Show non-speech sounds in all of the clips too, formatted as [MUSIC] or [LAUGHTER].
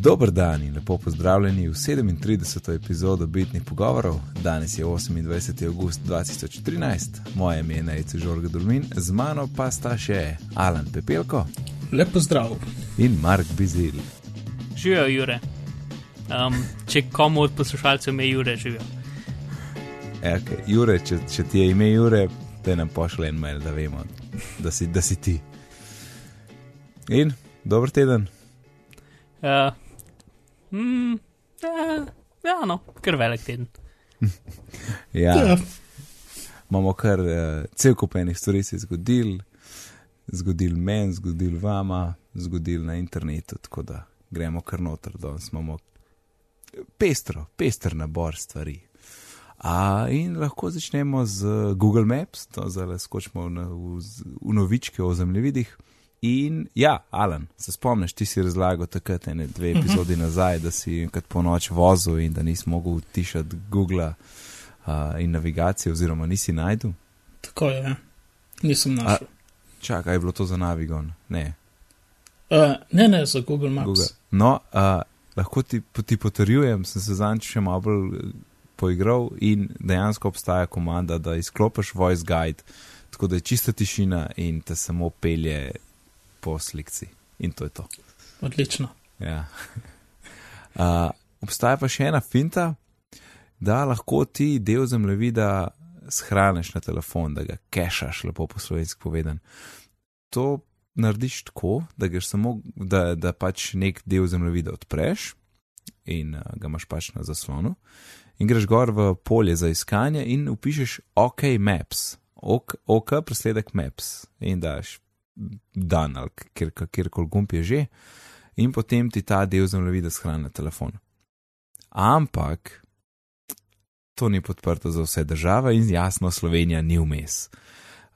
Dober dan in lepo pozdravljeni v 37. epizodo Bitnih pogovorov. Danes je 28. august 2013, moje ime je Najce Žorga Dulmin, z mano pa sta še Alan Pepelko Lepo zdrav. in Mark Bizil. Živijo, Jure. Um, če komu od poslušalcev ime Jure živijo. E, okay. Jure, če, če ti je ime Jure, te nam pošle en mail, da vemo, da si, da si ti. In dober teden. Uh, mm, ja, ja, no, kar velik teden. Ja, [LAUGHS] Ja. imamo kar uh, cel kup enih stvari se je zgodil, zgodil meni, zgodil vama, zgodil na internetu, tako da gremo kar noter, danes imamo pestro, pester nabor stvari. A, in lahko začnemo z Google Maps, to zdaj skočimo v, v, v novičke o zemljevidih. In ja, Alan, se spomniš, ti si razlagal takrat, ene dve epizodi nazaj, da si enkrat po noč vozil in da nisi mogel tišati Google uh, in navigacije, oziroma nisi najdel. Tako je. ja. Nisem našel. Čakaj, je bilo to za Navigon? Ne, Uh, ne, ne, za Google Maps. Google. No, uh, lahko ti, ti potrjujem, sem se zanj še malo bolj eh, poigral in dejansko obstaja komanda, da izklopiš voice guide, tako da je čista tišina in te samo pelje po slikci. In to je to. Odlično. Ja. [LAUGHS] Uh, obstaja pa še ena finta, da lahko ti del zemljevida shraniš na telefon, da ga kešaš, lepo po slovenski povedan. To narediš tako, da, samo, da, da pač nek del zemljevida odpreš in uh, ga imaš pač na zaslonu, in greš gor v polje za iskanje in upišeš OK Maps, OK, OK presledek Maps in daš dan ali kjer, kjerkoli gumb je že in potem ti ta del zemljevida shrani na telefonu. Ampak to ni podprto za vse države in jasno Slovenija ni vmes.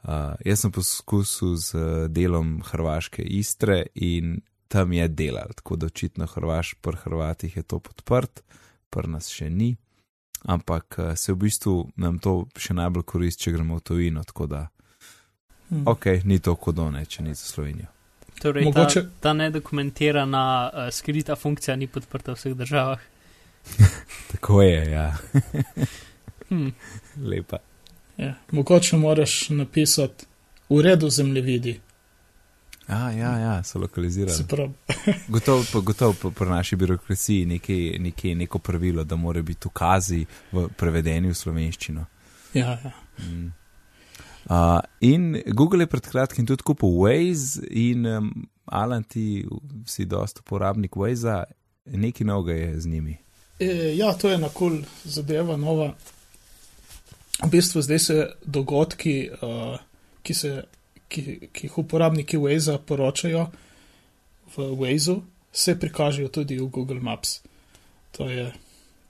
Uh, jaz sem poskusil z uh, delom Hrvaške Istre in tam je delal, tako da očitno Hrvaš, pri Hrvatih je to podprt, pri nas še ni, ampak uh, se v bistvu nam to še najbolj koristi, če gremo v tujino, tako da Hm. ok, ni to kodone, če ni za Slovenijo. Torej, Mogoče- ta, ta nedokumentirana uh, skrita funkcija ni podprta v vseh državah. [LAUGHS] Tako je, ja, [LAUGHS] Hm. lepa. Ja. Mogoče moraš napisati v redu zemljevidi. A, ja, ja, so lokalizirali. Se pravi, [LAUGHS] Gotovo, pa, gotovo pa pri naši birokraciji nekaj, nekaj, neko pravilo, da mora biti ukazi v prevedeni v slovenščino. ja, ja. Mm. Uh, in Google je pred kratkim tudi kupil Waze, in um, Alan, ti si dosta uporabnik Waze, nekaj novega je z njimi. E, ja, to je ena kul cool zadeva, nova. V bistvu zdaj se dogodki, uh, ki, se, ki, ki jih uporabniki Waze poročajo v Waze, se prikažejo tudi v Google Maps. To je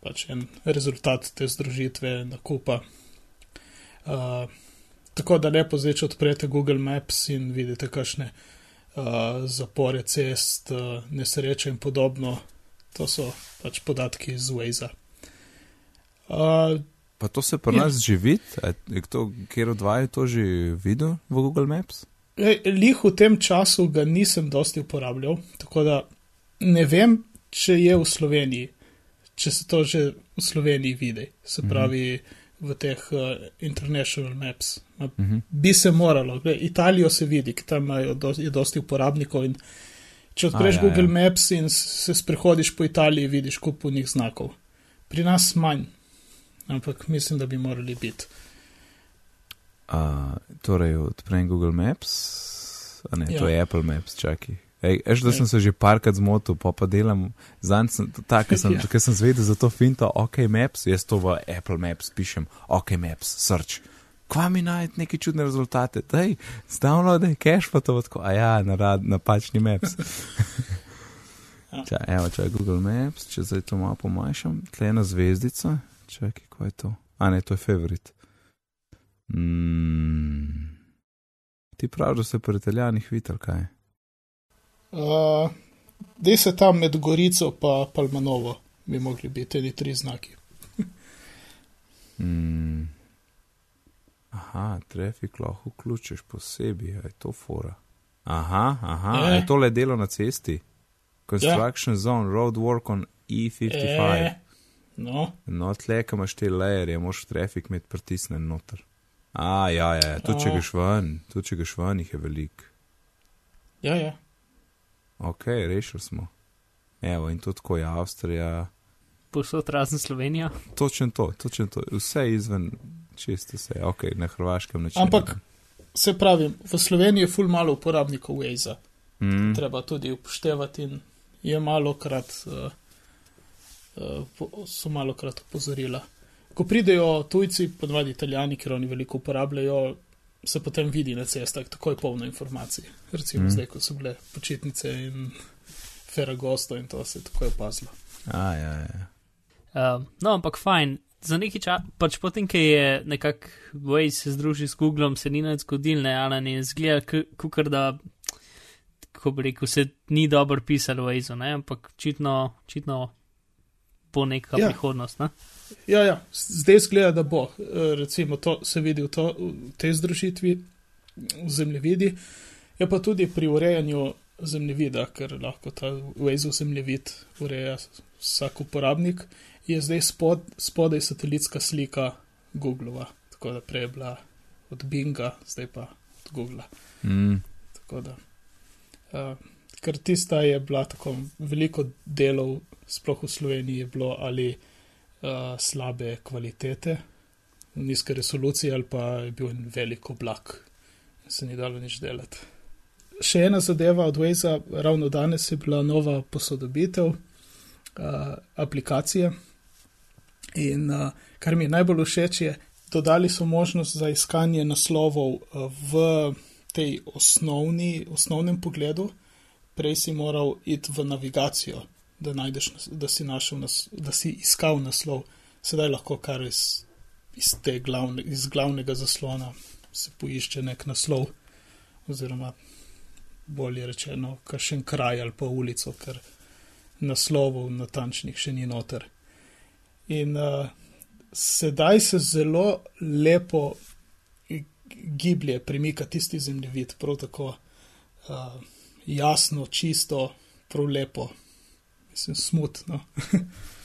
pač en rezultat te združitve nakupa. Uh, tako da lepo zdaj, če odprete Google Maps in vidite kakšne uh, zapore cest, uh, nesreče in podobno, to so pač podatki iz Waze. Uh, Pa to se pri nas že vidi, A je kjer od vaju to že videl v Google Maps? Lih v tem času ga nisem dosti uporabljal, tako da ne vem, če je v Sloveniji, če se to že v Sloveniji vidi, se pravi v teh uh, international maps. Ma, Mhm. Bi se moralo, Glej, Italijo se vidi, ki tam imajo do, dosti uporabnikov in če odpreš ja, A, ja, Google ja. ja. Maps in se sprehodiš po Italiji, vidiš kup unih znakov. Pri nas manj, ampak mislim, da bi morali biti. Uh, torej, odprem Google Maps, a ne, ja. to Ja. je Apple Maps, čakaj. Eš, da Ej. sem se že parkrat zmotil, pa pa delam, zanj sem, tako, ker sem, [LAUGHS] Ja. ker sem zvedel za to finto, OK Maps, jaz to v Apple Maps pišem, OK Maps, search. Kva mi najti neke čudne rezultate, daj, download, cache pa to, tako, a ja, na rad, napačni Maps. [LAUGHS] Ča, evo, čakaj, Google Maps, če zdaj to malo pomanjšam, tle ena zvezdica, čakaj, kaj je to? A ne, to je favorit. Mm. Ti praviš, da se pri italijanih videl, kaj? Uh, Dej se tam med Gorico pa Palmanovo, bi mogli biti ti tri znaki. Mm. Aha, trafik lahko vključiš posebej, je to fora. Aha, aha, Ja. je tole delo na cesti. Construction zone, road work on E55. E, no, No, tle, ko imaš te lajerje, moš trafik med pritisnen noter. A, ja, ja, tudi če A. greš ven, tudi če greš ven, jih je veliko. ja, ja. Ok, rešili smo. Evo, in to tako je Avstrija. Posod razen Slovenija. Točno to, točno to. Vse izven, čisto vse. Ok, na hrvaškem načinu. Ampak- Se pravi, v Sloveniji je ful malo uporabnikov Waze. Mm, Treba tudi upoštevati in je malo krat, uh, uh, po- so malo krat opozorila. Ko pridejo tujci, podvadi italijani, ker oni veliko uporabljajo, se potem vidi na cestah takoj polno informacij. Recimo Mm. mm. zdaj, ko so bile počitnice in Ferragosto in to se je takoj opazilo. a, ja, ja. Uh, no, ampak fajn. Za neki čas, pač potem, ki je nekako Waze se združil s Googlom, se ni nič zgodil, ne, ali ne zgleda, kukar da, kako bi rekel, se ni dobro pisalo v Waze, ne, ampak čitno, čitno bo neka Ja. prihodnost, ne. Ja, ja, zdaj zgleda, da bo. Recimo, to se vidi v, to, v tej združitvi v zemljevidi, je pa tudi pri urejanju zemljevida, ker lahko ta Waze zemljevid ureja vsak uporabnik, je zdaj spod, spodaj satelitska slika Googlova. Tako da prej je bila od Binga, zdaj pa od Googla. Mm, Tako da. Uh, ker tista je bila tako veliko delov, sploh v Sloveniji je bilo ali uh, slabe kvalitete, nizke resolucije, ali pa je bil en velik oblak in se ni dalo nič delati. Še ena zadeva od Waze, ravno danes je bila nova posodobitev uh, aplikacije. In uh, kar mi je najbolj všeč, je, dodali so možnost za iskanje naslovov uh, v tej osnovni, osnovnem pogledu, prej si moral iti v navigacijo, da, najdeš, da, si, nas, da si iskal naslov. Sedaj lahko kar iz, iz, glavne, iz glavnega zaslona se poišče nek naslov, oziroma bolje rečeno, kakšen kraj ali pa ulico, ker naslovov natančnih še ni noter. In uh, sedaj se zelo lepo giblje, premika tisti zemljevid, prav tako uh, jasno, čisto, prav lepo, mislim, smutno.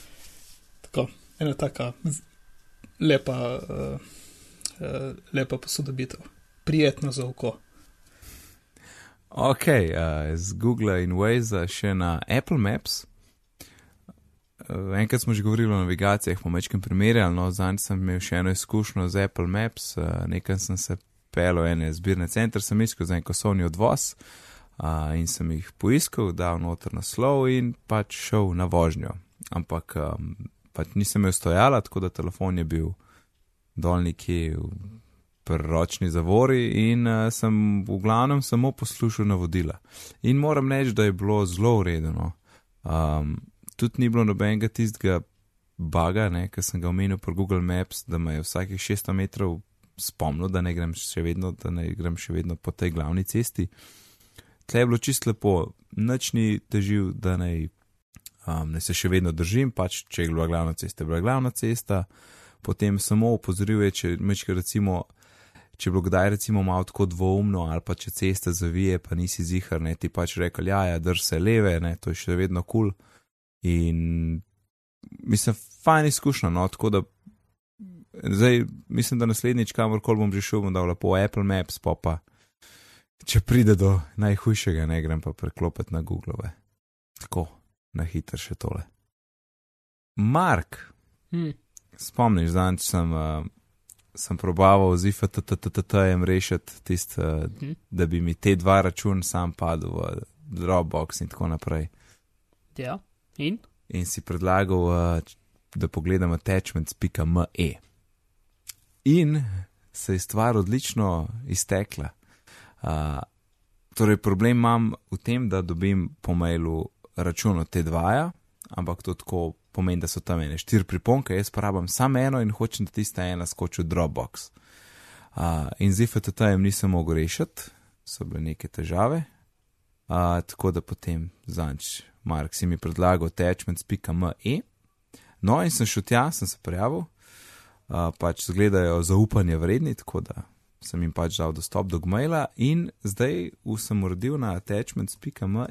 [LAUGHS] tako, ena taka lepa, uh, uh, lepa posodobitev, prijetno za oko. Ok, uh, z Google in Waze še na Apple Maps. Enkrat smo že govorili o navigacijah, po mečkem primerjali, no, zanj sem imel še eno izkušnjo z Apple Maps, uh, nekaj sem se pel v ene zbirne centre, sem iskal za en kosovni odvoz uh, in sem jih poiskal, dal noter naslov in pač šel na vožnjo. Ampak um, pač nisem imel stojala, tako da telefon je bil dol nekje v preročni zavori in uh, sem v glavnem samo poslušal navodila. In moram reči, da je bilo zelo uredeno. Um, tudi ni bilo nobenega tistega baga, ki sem ga omenil po Google Maps, da me je vsakih 600 metrov spomnil, da ne grem še vedno, da ne grem še vedno po tej glavni cesti. Tle je bilo čisto lepo, nič ni težil, da ne, um, ne se še vedno držim, pač če je bila glavna cesta, je bila glavna cesta. Potem samo opozoril je, če recimo če je bilo kdaj recimo malo tako dvoumno ali pa če cesta zavije, pa nisi zihar, ne ti pač rekel, ja, ja, drž se leve, ne, to je še vedno kul. Cool. In mislim, fajn izkušnja, no, tako da zdaj mislim, da naslednjič, kamorkoli bom že šel, bom dal lepo Apple Maps, pa pa če pride do najhujšega, ne grem pa preklopiti na Google. Tako, na hitro še tole. Mark, Hm. spomniš, zanj sem. Uh, sem probaval z IFTTTTM rešiti tist, uh, Mhm. da bi mi te dva račun sam padel v Dropbox in tako naprej. Ja, in? In si predlagal, uh, da pogledam attachments.me. In se je stvar odlično iztekla. Uh, torej, problem imam v tem, da dobim po mailu račun od te dvaja, ampak to tako pomeni, da so tam ene štiri priponke, jaz pa rabim samo eno in hočem, da tista ena skoči v Dropbox. Uh, in z IFTT-jem nisem mogel rešiti, so bile neke težave, uh, tako da potem zanč, Mark si mi predlagal attachments.me. No, in sem šel tja, sem se prijavil, uh, pač zgledajo zaupanje vredni, tako da sem jim pač dal dostop do Gmaila in zdaj sem uredil na attachments.me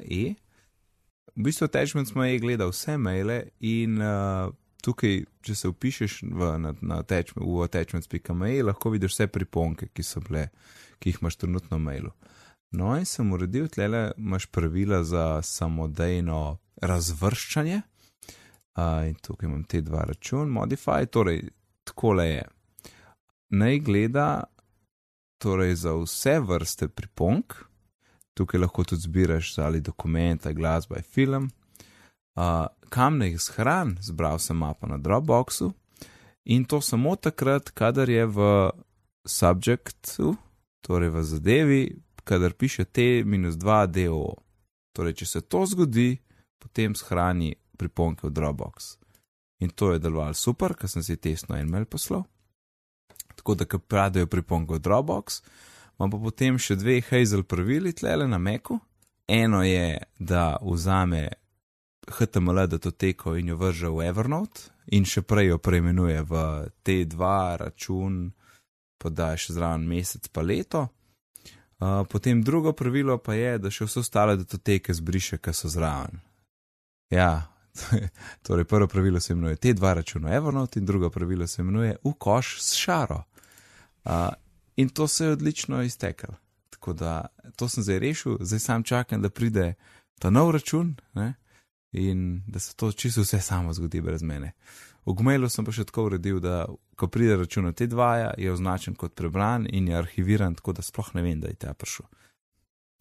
v bistvu attachments ima je gledal vse maile in uh, tukaj, če se upišeš v, na, na attachment, v attachments.me, lahko vidiš vse priponke, ki so bile, ki jih imaš trenutno v mailu. No, in sem uredil, tle imaš pravila za samodejno razvrščanje. Uh, in tukaj imam te dva račun, modify, torej takole je. Naj gleda torej za vse vrste priponk, tukaj lahko tudi zbiraš ali dokumenta, glasba, film. Uh, kam naj jih shran, zbral sem mapo na Dropboxu in to samo takrat, kadar je v subjektu, torej v zadevi, kadar piše T-2 DO. Torej, če se to zgodi, potem shrani priponke v Dropbox. In to je delovalo super, ker sem si testno e-mail poslal. Tako da, ko pradejo priponke v Dropbox, imam pa potem še dve Hazel pravili tlele na Meku. Eno je, da vzame HTML datoteko in jo vrže v Evernote, in še prej jo preimenuje v T2 račun, podaja še zraven mesec pa leto. Uh, potem drugo pravilo pa je, da še vse ostale datoteke zbriše, ki so zraven. Ja, [LAUGHS] torej prvo pravilo se imenuje T2 račun Evernote in drugo pravilo se imenuje v koš s šaro. Uh, in to se je odlično iztekel. Tako da to sem zdaj rešil, zdaj sam čakam, da pride ta nov račun ne? in da se to čisto vse samo zgodi brez mene. V Gmailu sem pa še tako uredil, da ko pride račun na te dva, je označen kot prebran in je arhiviran, tako da sploh ne vem, da je ta prišel.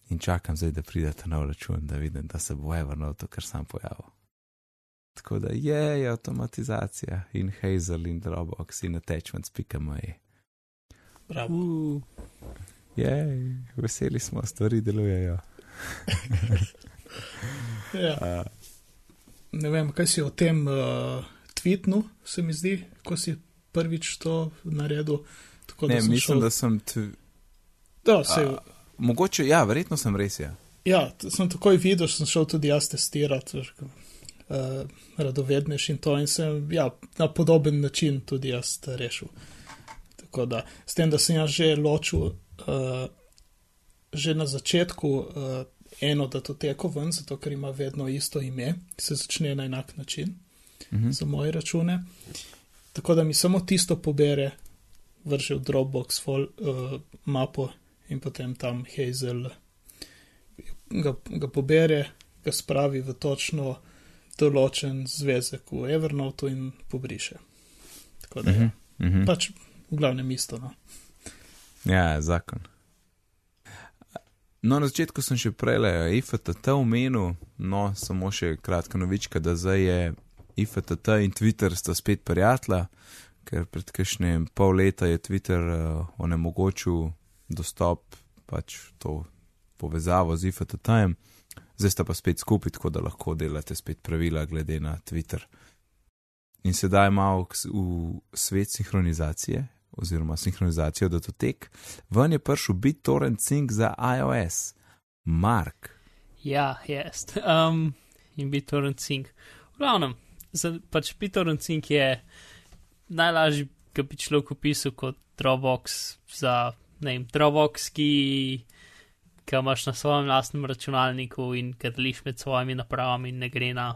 In čakam zdaj, da pride ta nov račun, da vidim, da se bo Everno to, kar sem pojavil. Tako da je, je avtomatizacija in Hazel in Dropbox in attachments.me. Bravo. Uh, Je, veseli smo, stvari delujejo. [LAUGHS] Ja. Ne vem, kaj si o tem uh, tweetnu, se mi zdi, ko si prvič to naredil. Tako Ne, sem mislim, šel- da sem. Tv... Da, se, A, mogoče, ja, verjetno sem res. Ja. ja, sem takoj videl, sem šel tudi jaz testirati, uh, radovedneš in to in sem ja, na podoben način tudi jaz rešil. Tako da, s tem, da sem jaz že ločil, uh, že na začetku uh, eno datoteko ven, zato ker ima vedno isto ime, se začne na enak način Mhm. za moje račune. Tako da mi samo tisto pobere, vrže v Dropbox fol, uh, mapo in potem tam Hazel ga, ga pobere, ga spravi v točno določen zvezek v Evernote in pobriše. Tako da, Mhm. mhm. Mhm. pač v glavnem isto. No. Ja, zakon. No, na začetku sem še prej le IFTT omenil, no, samo še kratka novička, da zdaj je IFTT in Twitter sta spet prijatelja, ker pred kakšnim pol leta je Twitter uh, onemogočil dostop, pač to povezavo z IFTT-jem, zdaj sta pa spet skupaj, tako da lahko delate spet pravila glede na Twitter. In sedaj malo v svet sinhronizacije, oziroma sinhronizacijo datotek, ven je prišel BitTorrent Sync za iOS. Mark. ja, jest. [LAUGHS] Um, in BitTorrent Sync. V glavnem, pač BitTorrent Sync je najlažji, ki bi človek opisal kot Dropbox za, ne vem, Dropbox, ki ga imaš na svojem lastnem računalniku in ga deliš med svojimi napravami in ne gre na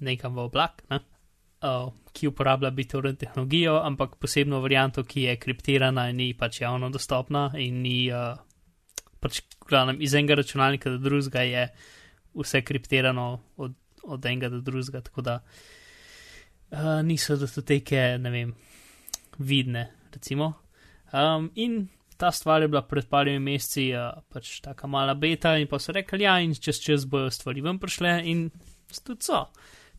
nekam v oblak, ne? Uh, ki uporablja BitTorrent tehnologijo, ampak posebno varianto, ki je kriptirana in ni pač javno dostopna in ni uh, pač glavnem iz enega računalnika do drugega je vse kriptirano od, od enega do drugega, tako da uh, niso datoteke, ne vem, vidne, recimo. Um, in ta stvar je bila pred parimi meseci uh, pač taka mala beta in pa so rekli, ja, in čez čas bojo stvari ven prišle in tudi so.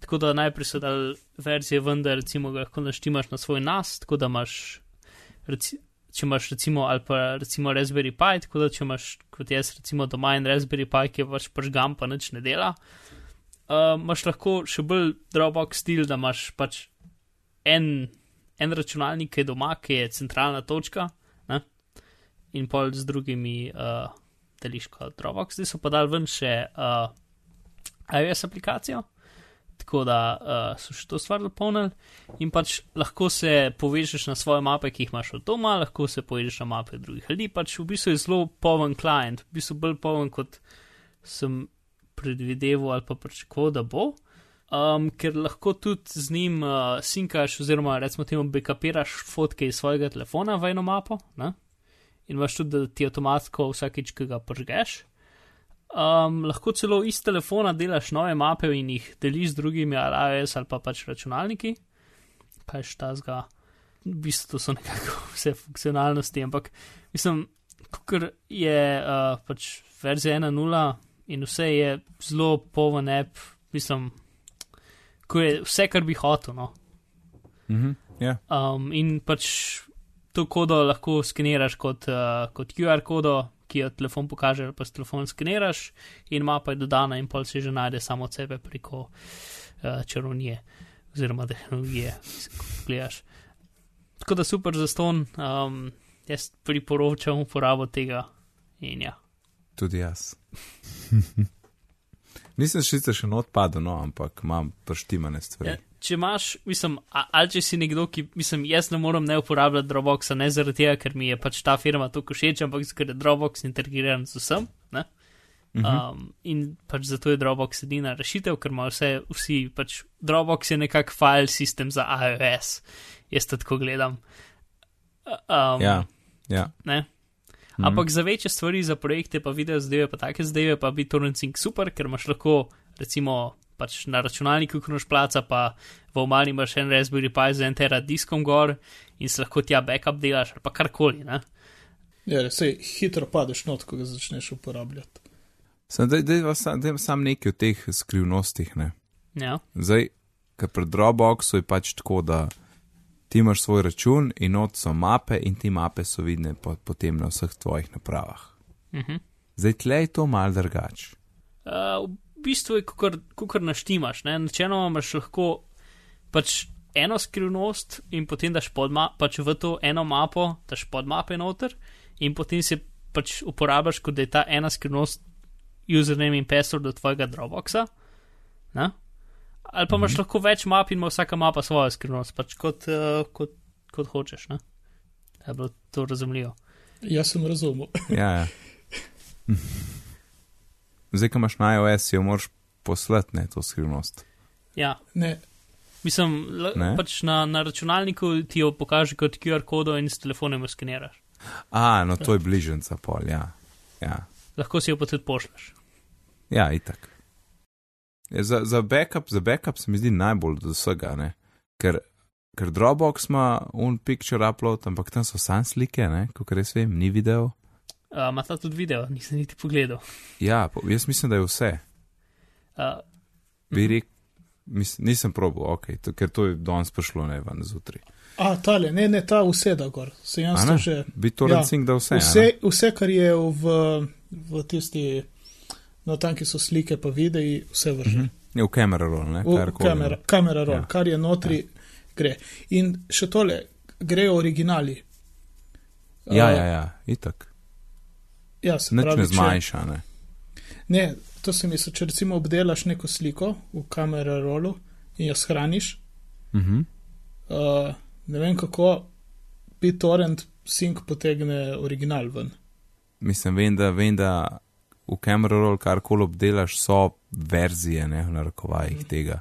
Tako da najprej so dal verzije ven, da recimo ga lahko naštimaš na svoj nas, tako da imaš, reci, če imaš recimo ali pa recimo Raspberry Pi, tako da če imaš kot jaz recimo doma en Raspberry Pi, ki je pač pržgam pa nič ne dela, uh, imaš lahko še bolj Dropbox stil, da imaš pač en, en računalnik, ki je doma, ki je centralna točka ne? in pol z drugimi uh, deliš kot Dropbox. Zdaj so pa dal ven še uh, iOS aplikacijo. Tako da uh, so še to stvar dopolnili, in pač lahko se povežeš na svoje mape, ki jih imaš od doma, lahko se povežeš na mape drugih ljudi. Pač v bistvu je zelo poven klient, v bistvu bolj poven kot sem predvideval ali pa pričakoval, da bo. Um, ker lahko tudi z njim uh, sinkaš, oziroma recimo temu backupiraš fotke iz svojega telefona v eno mapo, ne? in imaš tudi, da ti avtomatsko vsakeč, ki ga pržgeš. Um, lahko celo iz telefona delaš nove mape in jih deliš z drugimi, ali iOS ali pa pač računalniki, kaj šta zga. V bistvu so nekako [LAUGHS] vse funkcionalnosti, ampak mislim, ker je uh, pač verzija 1.0 in vse je zelo poven app, mislim, ko je vse, kar bi hotel. No. Mhm, ja. Um, in pač to kodo lahko skeniraš kot, uh, kot QR kodo, ki jo telefon pokaže, pa s telefon skeniraš, in mapa je dodana, in pol se že najde samo od sebe preko uh, čarovnije oziroma tehnologije, ko gledaš. Tako da super za ston, um, jaz priporočam uporabo tega in ja. Tudi jaz. [LAUGHS] Nisem še sicer še odpadel, no, ampak imam prštimane stvari. Ja, če imaš, mislim, a- ali če si nekdo, ki, mislim, jaz ne morem ne uporabljati Dropboxa, ne zaradi tega, ker mi je pač ta firma tako všeč, ampak ker je Dropbox integriran z vsem. Ne? Mhm. Um, in pač zato je Dropbox edina rešitev, ker ima vse, vsi, pač Dropbox je nekak file system za iOS, jaz to tako gledam. Um, Ja, ja. Ne? Mhm. Ampak za večje stvari, za projekte, pa video zadeve, pa take zadeve, pa bi Torrent Sync super, ker imaš lahko, recimo, pač na računalniku, ko imaš placa, pa v omari imaš en Raspberry Pi z en tera diskom gor in se lahko tja backup delaš ali pa karkoli. Ne? Ja, sej hitro padeš not, ko ga začneš uporabljati. Sam, dej, dej, sam, dej, sam nekaj o teh skrivnostih. Ne. Ja, Zdaj, ker pri Dropboxu je pač tako, da ti imaš svoj račun in not so mape in ti mape so vidne po, potem na vseh tvojih napravah. mhm. Zdaj, tle je to mal drugače. Uh, v bistvu je, kot naštimaš. ne. Načeloma imaš lahko pač eno skrivnost in potem daš pač v to eno mapo, daš podmape noter in potem se pač uporabljaš, kot da je ta ena skrivnost username in password od tvojega Dropboxa. Ne? Ali pa imaš Mhm. lahko več map in ima vsaka mapa svojo skrivnost, pač kot, uh, kot, kot hočeš. Ne? Da je bilo to razumljivo. Jaz sem razumel. [LAUGHS] Ja, ja. Zdaj, ko imaš na iOS, jo moraš poslati, ne to skrivnost. Ja, Ne, Mislim, Ne? pač na, na računalniku ti jo pokaže kot QR kodo in s telefonom jo skeniraš. A, no to je bližnjica pol, ja. Ja, Lahko si jo pa tudi pošleš. ja itak. Ja, za, za, backup, za backup se mi zdi najbolj od vsega, ne? ker, ker Dropbox ima un picture upload, ampak tam so sam slike, ne, kot res vem, ni video. Uh, Ma ta tudi video, nisem niti pogledal. Ja, po, jaz mislim, da je vse. Uh, Bi rekel, mis, nisem probil, ok, to, ker to je danes prišlo ne ven zjutraj. a tale, ne, ne, ta useda gor. Se jaz A to ne? že. Bi to Ja, recimo, da vse. a ne? Vse, vse, kar je v, v tisti, no tam, ki so slike, pa videi, vse vrže. Mhm. Je v kamera roll, ne? V karkoli. kamera, kamera roll, Ja. ja. kar je notri, ja. gre. In še tole, grejo originali. Ja, Uh, ja, ja, itak. ja se Nič pravi, ne če- zmanjša, ne. Ne, to se mi se, če recimo obdelaš neko sliko v kamera rollu in jo shraniš, Mhm. uh, ne vem kako, BitTorrent sync potegne original ven. Mislim, vem, da, vem, da v kamera roll karkoli obdelaš, so verzije, ne, v narekovajih Mhm. tega.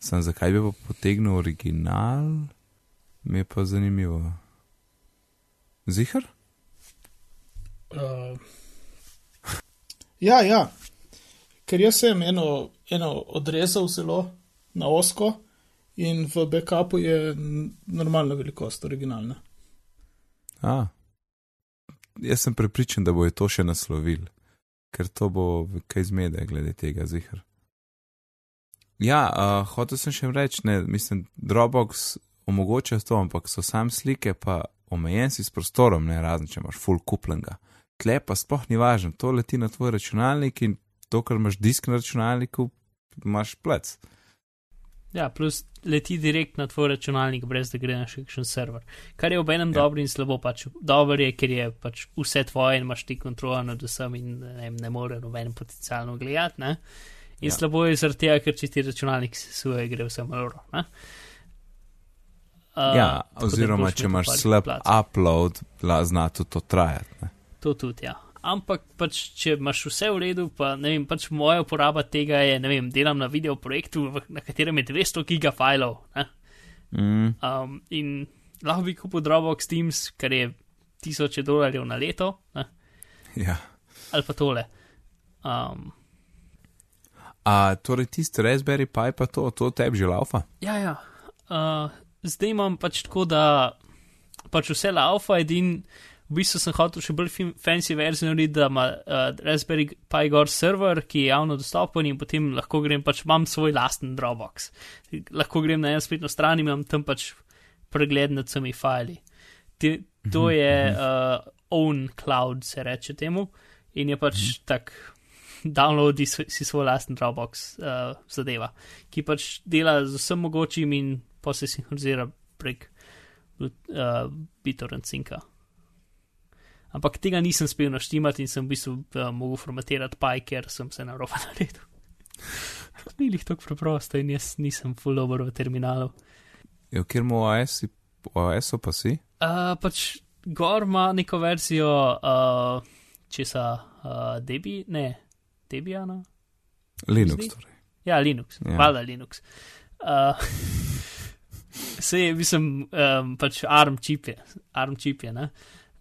Sam zakaj bi pa potegnil original, mi je pa zanimivo. Zihar? Uh, ja, ja, ker jaz sem eno, eno odrezal zelo na osko in v backupu je normalna velikost, originalna. A. Jaz sem prepričan, da bojo to še naslovil, ker to bo kaj zmede glede tega, zihar. Ja, uh, hotel sem še reči, ne, mislim, Dropbox omogoča to, ampak so sam slike, pa omejen si s prostorom, ne razen, če imaš full kuplenga. Tle pa sploh ni važno, to leti na tvoj računalnik in to, kar imaš disk na računalniku, imaš plec. Ja, plus leti direkt na tvoj računalnik, brez da gre na še kakšen server. Kar je ob enem Ja. dobro in slabo. Pač. Dobro je, ker je pač vse tvoje in imaš ti kontrolo nad vsem in ne, ne more noben potencialno gledati. Ne? In Ja. slabo je zaradi tega, ker če ti računalnik sesuje, gre vse malo. Uh, Ja, oziroma, če imaš slab placa. upload, zna tudi to trajati. Ne? To tudi, ja. Ampak pač, če imaš vse v redu, pa ne vem, pač moja uporaba tega je, ne vem, delam na video projektu, na katerem je 200 gigafilov. Ne? Mm, Um, in lahko bi kupil Dropbox Teams, kar je tisoče dolarjev na leto, ne? ja. ali pa tole. Um, A torej tisti Raspberry Pi pa to, to tebi že laufa? ja, ja. Uh, zdaj imam pač tako, da pač vse laufa, edin. V bistvu sem hotel še bolj fancy verzijo narediti, da ima uh, Raspberry Pi Gor server, ki je javno dostopen in potem lahko grem, pač imam svoj lasten Dropbox. Lahko grem na eno spletno stran in imam tam pač pregled nad vsemi fili. Ti, to je uh, own cloud, se reče temu, in je pač mm -hmm. tak downloadi si si svoj lasten Dropbox uh, zadeva, ki pač dela z vsem mogočim in pa se sinhronizira prek uh, BitTorrent Synca. Ampak tega nisem spel naštimati in sem v bistvu uh, mogel formatirati Pi, ker sem se narobe [LAUGHS] naredil. Ni jih tako preprosto in jaz nisem full dobro v terminalu. Ja, kjer mu OS, OS pa si? Uh, pač gor ima neko verzijo, uh, česa uh, Debi, ne, Debiana. Linux Zdi? torej. Ja, Linux, Ja. valjda Linux. [LAUGHS] Uh, Sej, mislim, um, pač ARM čip je, ARM čip je, ne?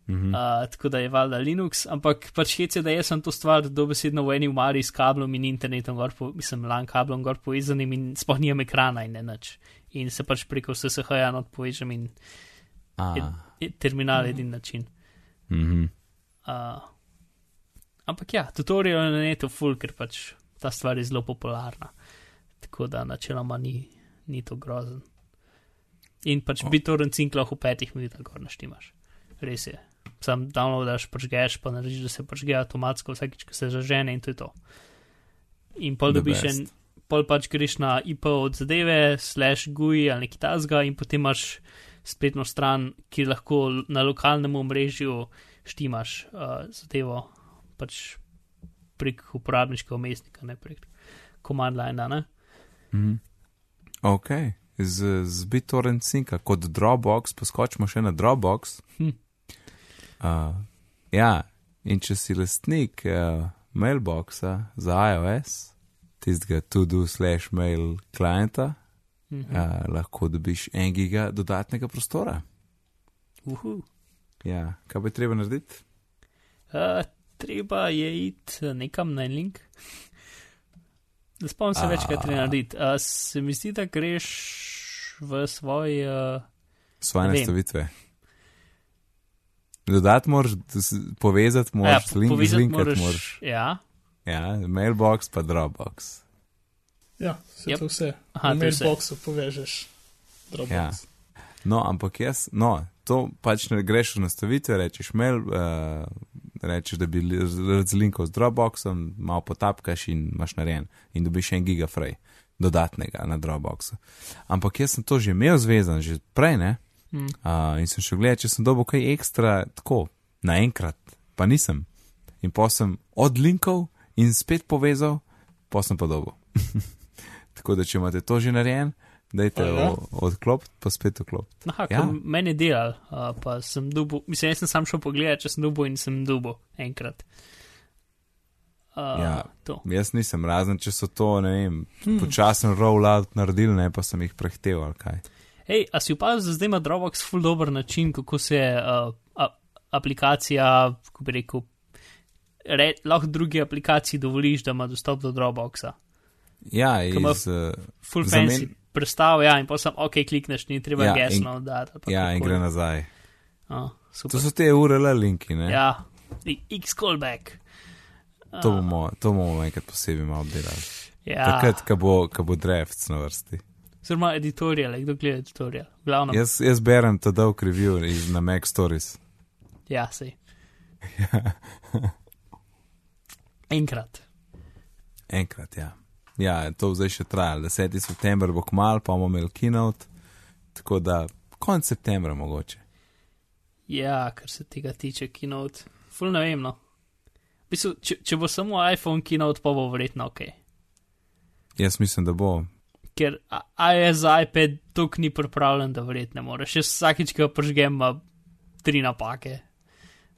Mhm. Uh, tako da je valjda Linux, ampak pač hec je, da jaz sem to stvar dobesedno v eni umari s kablom in internetom, gor po, mislim, LAN kablom gor povezanim in sploh nimam ekrana in ne nič. In se pač preko SSH-ja not povežem in A, je terminal je edin način. mhm. Uh, ampak ja, tutorial na netu full, ker pač ta stvar je zelo popularna. Tako da načeloma ni, ni to grozen. In pač O. BitTorrent sync lahko v petih minutah gor naštimaš. Res je. Sam downloadaš, pažgeš, pa narediš, da se pažge avtomatsko vsakič, ko se zažene in to je to. In pol dobiš en, pol pač greš na IP od zadeve, slash GUI ali nekaj tasga in potem imaš spletno stran, kjer lahko na lokalnem omrežju štimaš uh, zadevo pač prek uporabniškega umestnika, ne prek command line, ne? Mhm. Ok, z, z BitTorrent Synca kot Dropbox, poskočimo še na Dropbox. Hm. Uh, ja, in če si lastnik uh, mailboxa za iOS, tistega to-do slash mail klienta, Mhm. uh, lahko dobiš en giga dodatnega prostora. Uhu. Ja, kaj bi treba narediti? Uh, treba je iti eh, nekam na en link. Ne spomnim se več, kaj treba narediti. Uh, se mi zdi, da greš v svoj. Uh, Svoje Ne vem. Dodati moraš, povezati ja, moraš, link, povezati zlinkati moraš. moraš. Ja, Ja, mailbox pa Dropbox. Ja, se Yep. to vse. Aha, v je vse. mailboxu povežeš. Dropbox. Ja. No, ampak jaz, no, to pač ne greš v nastavitve, rečeš mail, uh, rečeš, da bi li- razlinkal z Dropboxom, malo potapkaš in imaš narejen in dobiš en gigafrej dodatnega na Dropboxu. Ampak jaz sem to že imel zvezan, že prej, ne? Hm. Uh, in sem šel gledati, če sem dobil kaj ekstra, tako, naenkrat, pa nisem. In pa sem odlinkal in spet povezal, pa sem pa dobil. [LAUGHS] tako da, če imate to že narejen, dajte o- odklopiti, pa spet vklopiti. Aha, Ja. ja. meni je delal, uh, pa sem dubo, mislim, jaz sem sam šel pogledat, če sem dubo in sem dubo enkrat. Uh, Ja. To. Jaz nisem, razen če so to, ne vem, Hmm. počasen rollout naredili, ne pa sem jih prehteval ali kaj. Hej, a si opazil, da zdaj ima Dropbox ful dober način, kako se uh, a, aplikacija, kako bi rekel, re, lahko drugi aplikaciji dovoliš, da ima dostop do Dropboxa. Ja, iz, uh, Full Zamen- fancy prestav, ja, in pa sem, ok, klikneš, ni treba Ja, in- gesno dati. ja in gre nazaj. Oh, To so te URL linki, ne? Ja, X callback. To bomo, to bomo enkrat posebej malo obdelali. Ja, Takrat, ko bo, bo drafts na vrsti. Oziroma editorial, kdo gleda editorial. Glavno. Jaz, jaz berem ta dolg review iz na Mac Stories. ja, sej. Enkrat. Enkrat, ja. Ja, to zdaj še traja. 10. september bo kmal, pa bomo imeli keynote. Tako da konec septembra mogoče. Ja, kar se tega tiče, keynote. Ful ne vem, no. V bistvu, če, če bo samo iPhone keynote, pa bo verjetno ok. Jaz mislim, da bo. Ker iOS iPad tok ni pripravljen, da verjetno moreš. Jaz vsakič, ko pržgem, ima tri napake.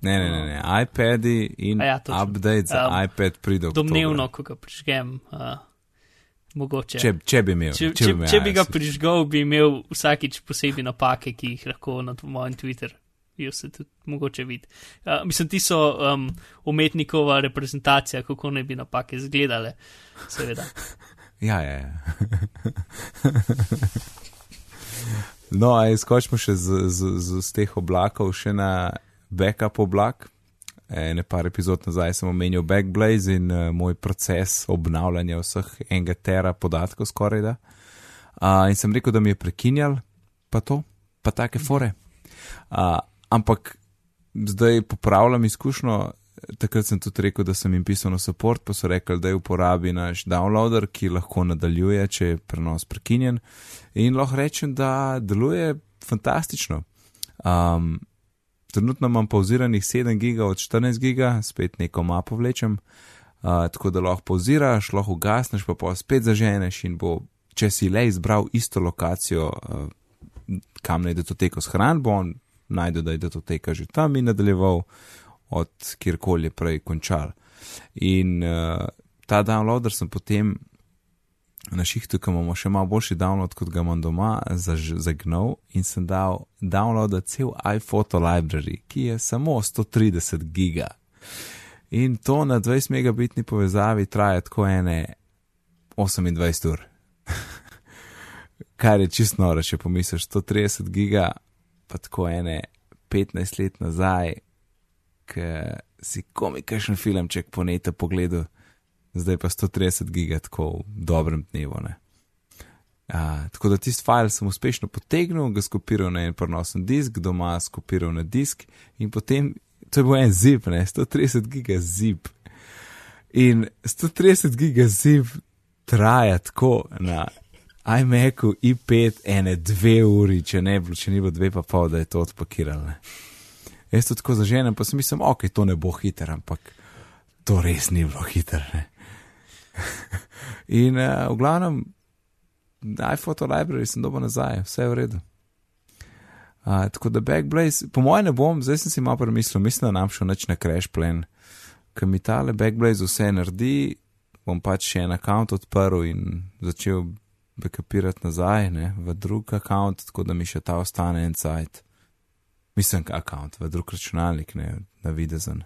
Ne, ne, ne, ne. iPadi in A ja, točno. update za Um, iPad pride oktobra. Domnevno, ko ga prižgem, uh, mogoče. Če, če bi imel. če, če, imel, če bi ja, ga prižgal, bi imel vsakič posebej napake, ki jih lahko na mojem Twitter. Se tudi mogoče vidi. Uh, mislim, ti so um, umetnikova reprezentacija, kako naj bi napake izgledale. Seveda. [LAUGHS] Ja, ja. ja. no, a izkočimo še z, z, z, z teh oblakov še na backup oblak. Ne par epizod nazaj sem omenil Backblaze in uh, moj proces obnavljanja vseh enega tera podatkov skoraj da. Uh, in sem rekel, da mi je prekinjal, pa to, pa take fore. Uh, ampak zdaj popravljam izkušnjo. Takrat sem tudi rekel, da sem jim pisal na support, pa so rekli, da je uporabi naš downloader, ki lahko nadaljuje, če je prenos prekinjen. In lahko rečem, da deluje fantastično. Um, trenutno imam pauziranih 7 giga od 14 giga, spet neko mapo vlečem, uh, tako da lahko pauziraš, lahko ugasneš, pa pa spet zaženeš in bo, če si le izbral isto lokacijo, uh, kam naj datoteko shranbo, on najde, da je datoteka že tam in nadaljeval od kjerkoli je prej končal. In uh, ta downloader sem potem na šihtu, ki imamo še malo boljši download, kot ga imam doma, zaž, zagnal in sem dal download cel iPhoto library, ki je samo 130 giga. In to na 20 megabitni povezavi traja tako ene 28 ur. [LAUGHS] Kar je čisto noro, če pomisliš 130 giga, pa tako ene 15 let nazaj, ki si komi kakšen filmček po nete pogledu, zdaj pa 130 giga tako v dobrem dnevu. Ne? A, tako da tisti file sem uspešno potegnil, ga skopiral na en prenosen disk, doma skopiral na disk in potem, to je bil en zip, ne, 130 giga zip. In 130 giga zip traja tako na iMacu i5 ene dve uri, če ne če ni bilo dve pa pol, da je to odpakiralo. Jaz to tako zaženem, pa sem mislil, ok, to ne bo hiter, ampak to res ni bilo hiter. [LAUGHS] In uh, v glavnem, iPhoto library sem dobil nazaj, vse je v redu. Uh, tako da Backblaze, po mojem ne bom, zdaj sem si malo premislil, mislim, da nam šel neč na crash plan, ker mi tale Backblaze vse naredi, bom pač še en račun odprl in začel backupirati nazaj ne, v drug račun, tako da mi še ta ostane en sajt. Mislim, račun, v drug računalnik, ne na videzen.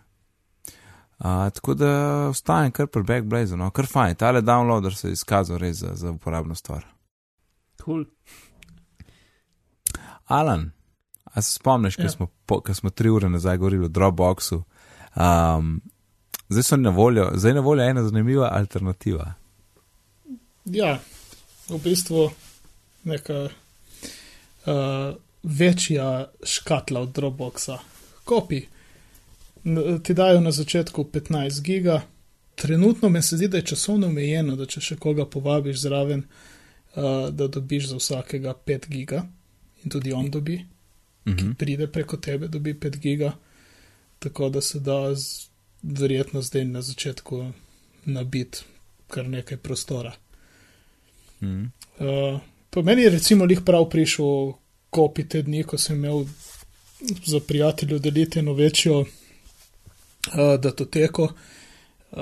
Uh, tako da ostajem kar pri Backblaze, no, kar fajn, tale downloader se je izkazal res za, za uporabno stvar. Cool. Alan, a se spomniš, Ja. ko smo, po- ko smo tri ure nazaj govorili o Dropboxu? Um, zdaj so na voljo, zdaj je na voljo ena zanimiva alternativa. Ja, v bistvu neka uh, večja škatla od Dropboxa. Kopi. Ti dajo na začetku 15 giga. Trenutno me se zdi, da je časovno omejeno, da če še koga povabiš zraven, uh, da dobiš za vsakega 5 giga in tudi on dobi, Uh -huh. pride preko tebe, dobi 5 giga. Tako da se da z, verjetno zdaj na začetku nabiti kar nekaj prostora. mm. Uh, pa meni je recimo lih prav prišel kopi te dni, ko sem imel za prijateljo deliti eno večjo uh, datoteko. Uh,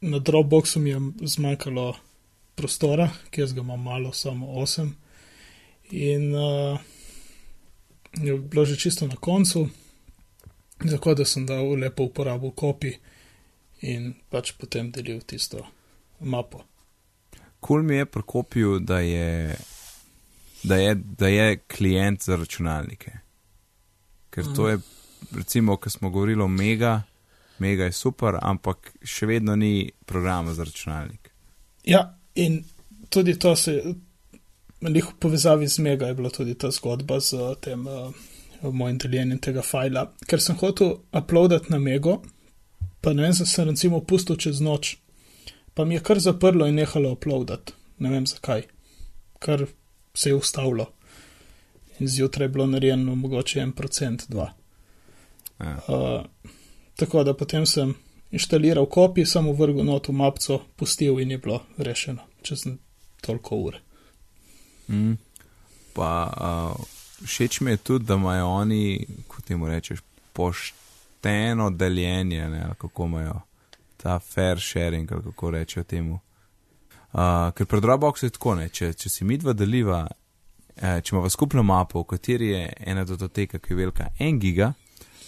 na Dropboxu mi je zmanjkalo prostora, ki jaz ga imam malo, samo 8. In uh, je bilo že čisto na koncu, tako da sem dal lepo uporabo kopi in pač potem delil tisto mapo. Kul cool mi je pri kopiju, da je, da, je, da je klient za računalnike. Ker to je, recimo, ko smo govorili o Mega, Mega je super, ampak še vedno ni programa za računalnik. Ja, in tudi to se, lih v povezavi z Mega je bila tudi ta zgodba z tem uh, mojim deljenjem tega fajla, ker sem hotel uploadati na Mego, pa ne vem, sem recimo pustil čez noč, pa mi je kar zaprlo in nehalo uploadati, ne vem zakaj, kar se je ustavilo. In zjutraj je bilo narejeno mogoče en procent, dva. Ja. Uh, tako da potem sem inštaliral kopij, samo vrgel not v mapco, pustil in je bilo rešeno čez toliko ur. Mm. Pa uh, všeč mi je tudi, da imajo oni, kot temu rečeš, pošteno deljenje, ne, kako imajo ta fair sharing, kako rečejo temu. Uh, ker pri Dropboxu je tako, ne, če, če si mi dva deliva, eh, če imamo skupno mapo, v kateri je ena datoteka, ki je velika en giga,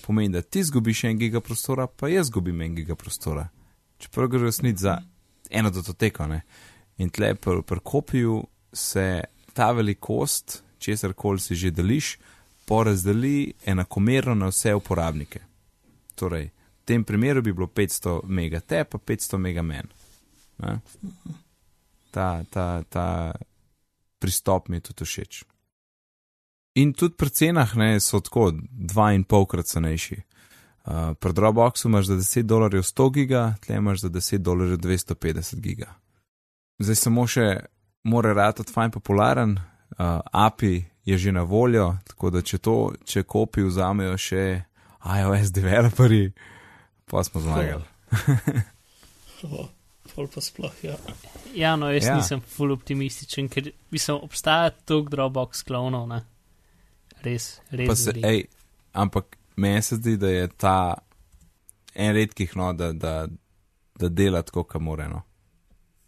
pomeni, da ti zgubiš en giga prostora, pa jaz zgubim en giga prostora. Čeprav gre resnici za eno datoteko, ne. In tle pri, pri kopiju se ta velikost, česar koli si že deliš, porazdeli enakomerno na vse uporabnike. Torej, v tem primeru bi bilo 500 mega te, pa 500 mega men. Ne? Ta, ta, ta pristop mi je tudi všeč. In tudi pri cenah ne, so tako dva in polkrat cenejši. Uh, pri Dropboxu imaš za 10 dolarjev 100 giga, tle imaš za 10 dolarjev 250 giga. Zdaj samo še mora ratati fajn popularen, uh, API je že na voljo, tako da če to, če kopi vzamejo še iOS developeri, pa smo zmagali. Pol pa sploh, ja. Ja, no, jaz Ja. nisem full optimističen, ker mislim, obstaja toliko Dropbox klonov, ne. Res, res. Pa se, ej, ampak meni se zdi, da je ta en redkih, no, da, da, da dela tako, kot mora. No.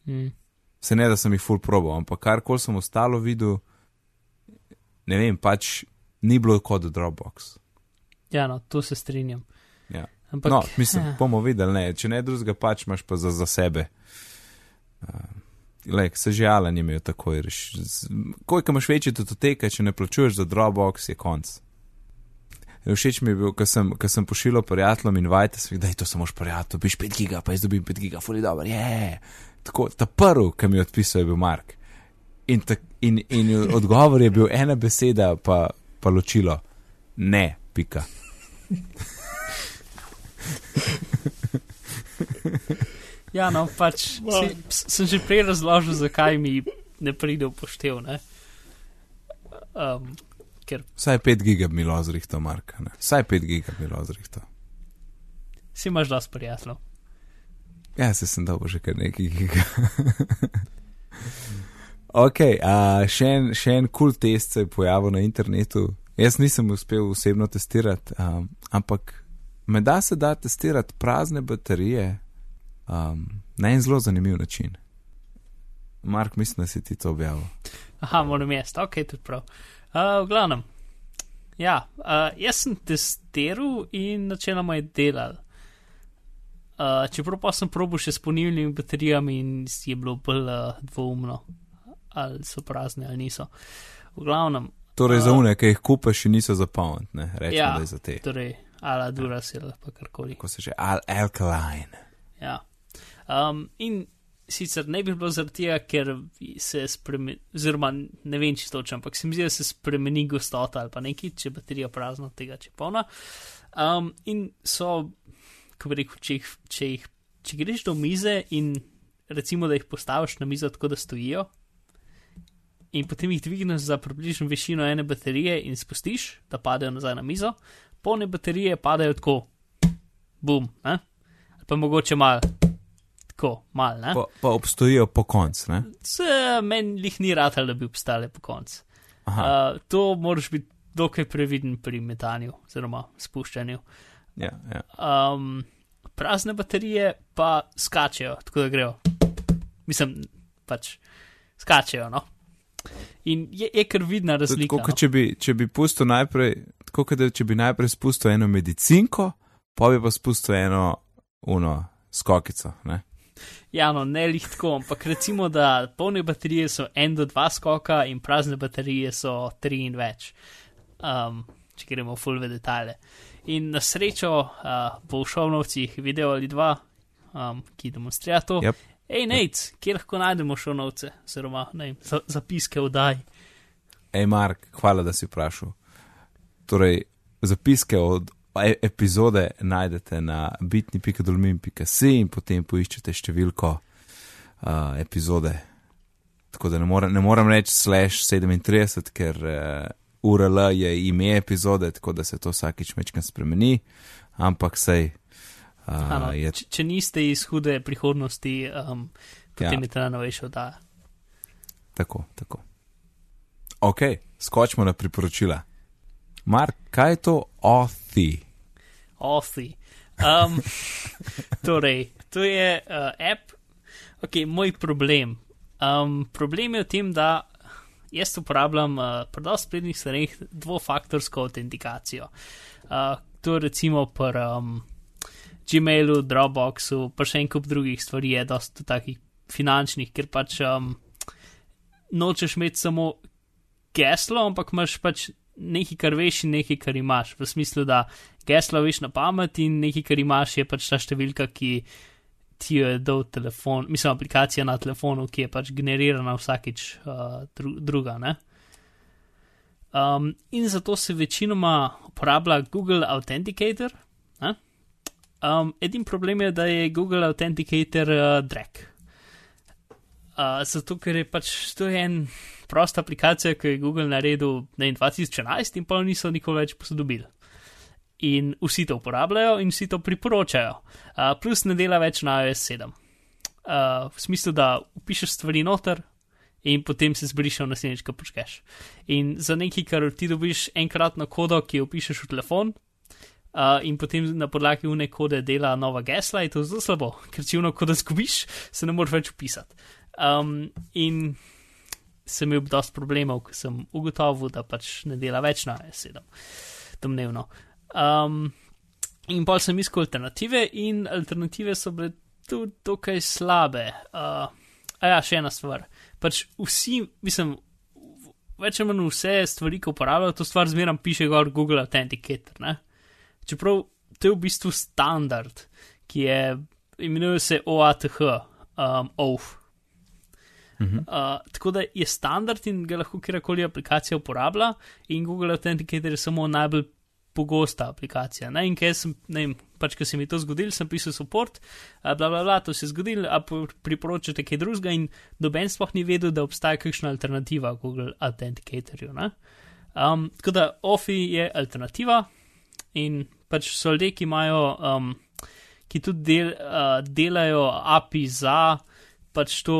Mm. Se ne, da sem jih full probal, ampak karkoli sem ostalo videl, ne vem, pač ni bilo kot Dropbox. Ja, no, to se strinjam. Ampak, No, mislim, ja. bomo videli, ne, če ne drugega, pač imaš pa za, za sebe. Uh, Lej, se že Alan je imel takoj. Koliko imaš večje datoteke, če ne plačuješ za Dropbox, je konc. Všeč mi je bil, ko sem, ko sem pošiljal prijateljem in vajte, da je to samo prijatelj, biš 5 giga, pa jaz dobim 5 giga, fuli dobro, je. Yeah. Tako, ta prvi, ki mi je odpisal, je bil Mark. In, tak, in, in odgovor je bil ena beseda, pa, pa ločilo. Ne, pika. Ja, no, pač Wow. si, s- sem že prej razložil, zakaj mi ne pride v poštev, ne. Um, ker Vsaj 5 giga bi bilo zrihto, Mark. Ne? Vsaj 5 giga bi bilo zrihto. si imaš dosti prijateljev. Ja, se sem dal že kar nekaj giga. [LAUGHS] ok, a, še en, še en kul cool test se je pojavil na internetu. Jaz nisem uspel osebno testirati, um, ampak me da se da testirati prazne baterije um, na en zelo zanimiv način. Mark, mislim, da si ti to objavil. Aha, moram jaz, ok, tudi prav. Uh, v glavnem, ja, uh, jaz sem testiral in načeloma je delal. Uh, čeprav pa sem probil še s polnilnimi baterijami in je bilo bolj uh, dvoumno, ali so prazne ali niso. V glavnem, Torej, za A. une, ki jih kupaš, niso za pound, ne rečemo, Ja. da je za te. torej, ala Duracell, pa karkoli. Ko se že al alkaline. Ja. Um, in sicer ne bi bilo zaradi tega, ker se spremeni, oziroma ne vem čisto točno, ampak se mi zdi, da se spremeni gostota ali pa nekaj, če baterija prazna, tega če polna. Um, in so, ko bi rekel, če, jih, če, jih, če greš do mize in recimo, da jih postaviš na mizo tako, da stojijo. In potem jih dvigneš za približno višino ene baterije in spustiš, da padejo nazaj na mizo, polne baterije padajo tako, bum, ne? ali pa mogoče malo, tako, malo, ne. Pa, pa obstojijo po koncu, meni jih ni rad, da bi obstale po koncu. Uh, to moraš biti dokaj previden pri metanju oziroma spuščanju. ja, ja. Um, prazne baterije pa skačejo, tako da grejo. Mislim, pač skačejo, no. In je, je kar vidna razlika. Tako, No? če bi, če bi pustil najprej, tako da če bi najprej spustil eno medicinko, pa bi pa spustil eno uno skokico. Ne? Ja, no, ne lih tako, ampak recimo, da polne baterije so en do dva skoka in prazne baterije so tri in več. Um, če gremo v full v detajle. In na srečo uh, bo v šovnovcih video ali dva, um, ki demonstrira to. Yep. Hej, Nate, kje lahko najdemo šovnovce, oziroma ne za, zapiske vdaj. Ej, Mark, hvala, da si vprašal. Torej, zapiske od e- epizode najdete na bitni.dolmin.si in potem poiščete številko uh, epizode. Tako da ne morem, ne morem reči slash 37, ker uh, URL je ime epizode, tako da se to vsakič večkrat spremeni, ampak sej. Ano, Uh, je če, če niste iz hude prihodnosti, um, potem Ja. je ta novejša vdaja. tako, tako. Ok, skočimo na priporočila. Mark, kaj je to Othi? Authy. Um, [LAUGHS] torej, to je uh, app, ok, moj problem. Um, problem je v tem, da jaz uporabljam uh, pri dosti spletnih straneh dvofaktorsko autentikacijo. Uh, to recimo pri um, Gmailu, Dropboxu, pa še en kup drugih stvari je dosti takih finančnih, ker pač um, nočeš imeti samo geslo, ampak imaš pač nekaj, kar veš in nekaj, kar imaš. V smislu, da geslo veš na pamet in nekaj, kar imaš, je pač ta številka, ki ti jo je dal telefon, mislim, aplikacija na telefonu, ki je pač generirana vsakič uh, dru druga. Um, in zato se večinoma uporablja Google Authenticator. Um, edin problem je, da je Google Authenticator uh, drag. Zato, ker je pač to je en prosta aplikacija, ki je Google naredil na 2011 in pa niso nikoli več posodobili. In vsi to uporabljajo in vsi to priporočajo. Uh, plus ne dela več na iOS 7. Uh, v smislu, da upišeš stvari noter in potem se zbrišeš v naslednjič, ko počkeš. In za nekaj, kar ti dobiš enkratno kodo, ki jo upišeš v telefon, Uh, in potem na podlagi une kode dela nova gesla, je to zelo slabo, ker če uno kodo zgubiš, se ne moreš več upisati. Um, in sem imel dosta problemov, ko sem ugotovil, da pač ne dela več na S7, domnevno. Um, in pa sem iskal alternative, in alternative so bile tudi dokaj slabe. Uh, a ja, še ena stvar. Pač vsi, mislim, več ali manj vse stvari, ki uporabljajo to stvar, zmeraj piše gor Google Authenticator. Ne? Čeprav to je v bistvu standard, ki je imenuje se OATH, um, OATH. Uh, tako da je standard in ga lahko kjerkoli aplikacija uporablja, in Google Authenticator je samo najbolj pogosta aplikacija. Ne? In ker sem, ne vem, pač, ker se mi to zgodil, sem pisal support, bla, bla, bla, to se je zgodil, a priporočate kaj drugega, in noben sploh ni vedel, da obstaja kakšna alternativa Google Authenticatorju. Um, tako da OFI je alternativa in pač so ljudje, ki imajo, um, ki tudi del, uh, delajo API za pač to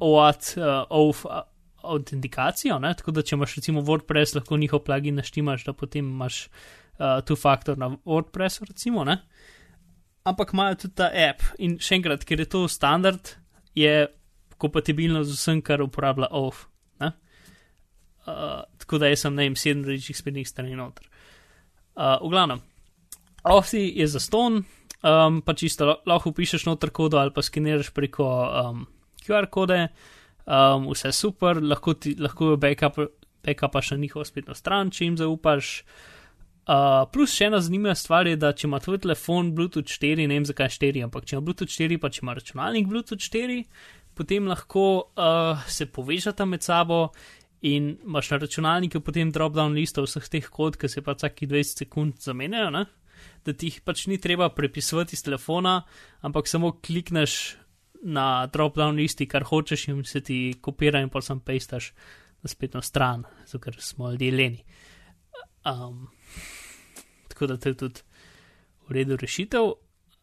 OAT, uh, OF uh, autentikacijo, ne? tako da če imaš recimo WordPress, lahko njihov plugin naštimaš, da potem imaš uh, tu faktor na WordPressu, recimo, ne? ampak imajo tudi ta app in še enkrat, ker je to standard, je kompatibilno z vsem, kar uporablja OF. Uh, tako da jaz sem na enem sedem različnih spletnih strani noter. Uh, v glavnem, OFI je za ston, um, pa čisto lahko pišeš noter kodo ali pa skeniraš preko um, QR kode, um, vse super, lahko, ti, lahko backup, backupaš na njihovo spletno stran, če jim zaupaš. Uh, plus še ena zanimiva stvar je, da če ima tvoj telefon Bluetooth 4, ne vem zakaj 4, ampak če ima Bluetooth 4, pa če ima računalnik Bluetooth 4, potem lahko uh, se povežata med sabo in imaš na računalniku potem drop-down listo vseh teh kod, ki se pa vsaki 20 sekund zamenjajo, ne? da ti jih pač ni treba prepisovati iz telefona, ampak samo klikneš na drop-down listi, kar hočeš in se ti kopira in pa sam pestaš na spletno stran, zato ker smo ljudje leni. Um, tako da to je tudi v redu rešitev.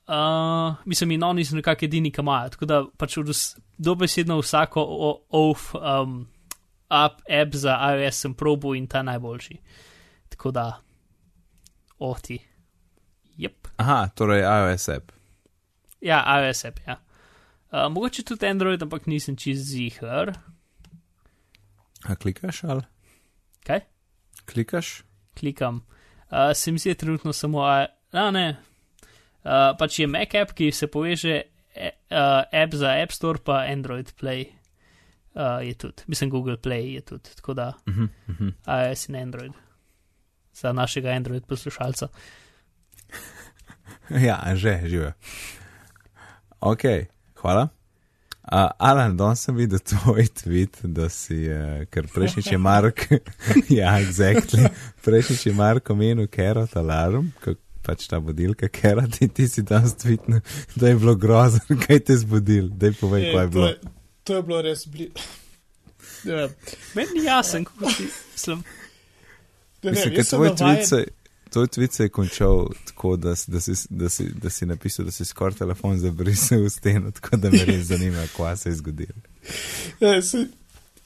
Uh, mislim, in oni so nekako edini, ki imajo. Tako da pač dobesedno vsako OF um, app, app za iOS sem probo in ta najboljši. Tako da, oti. Yep. Aha, torej iOS app. Ja, iOS app, ja. Uh, mogoče tudi Android, ampak nisem čez zihar. A klikaš ali? Kaj? Klikaš? Klikam. Uh, se mi zdi trenutno samo, a ne. Uh, pač je Mac app, ki se poveže, uh, app za App Store, pa Android Play uh, je tudi, mislim, Google Play je tudi, tako da uh -huh, uh -huh. iOS in Android, za našega Android poslušalca. [LAUGHS] ja, že, žive. Ok, hvala. Uh, Alan, danes sem videl tvoj tweet, da si, uh, ker prejšnjič je Mark, [LAUGHS] ja, exactly, prejšnjič je Mark omenil Carrot Alarm, pač ta budilka Carrot in ti si danes tweetnil, da je bilo grozno, [LAUGHS] kaj te zbudil, da je povej, kaj je bilo. To je, to je bilo res blizu. [LAUGHS] Ja. Meni ni jasen, kako ti slem. Mislim, ker tvoj tweet se. To tweet se je končal tako, da, da, si, da, si, da si napisal, da si skoraj telefon zabrisal v steno, tako da me res zanima, [LAUGHS] kaj se je zgodilo. Ja, se,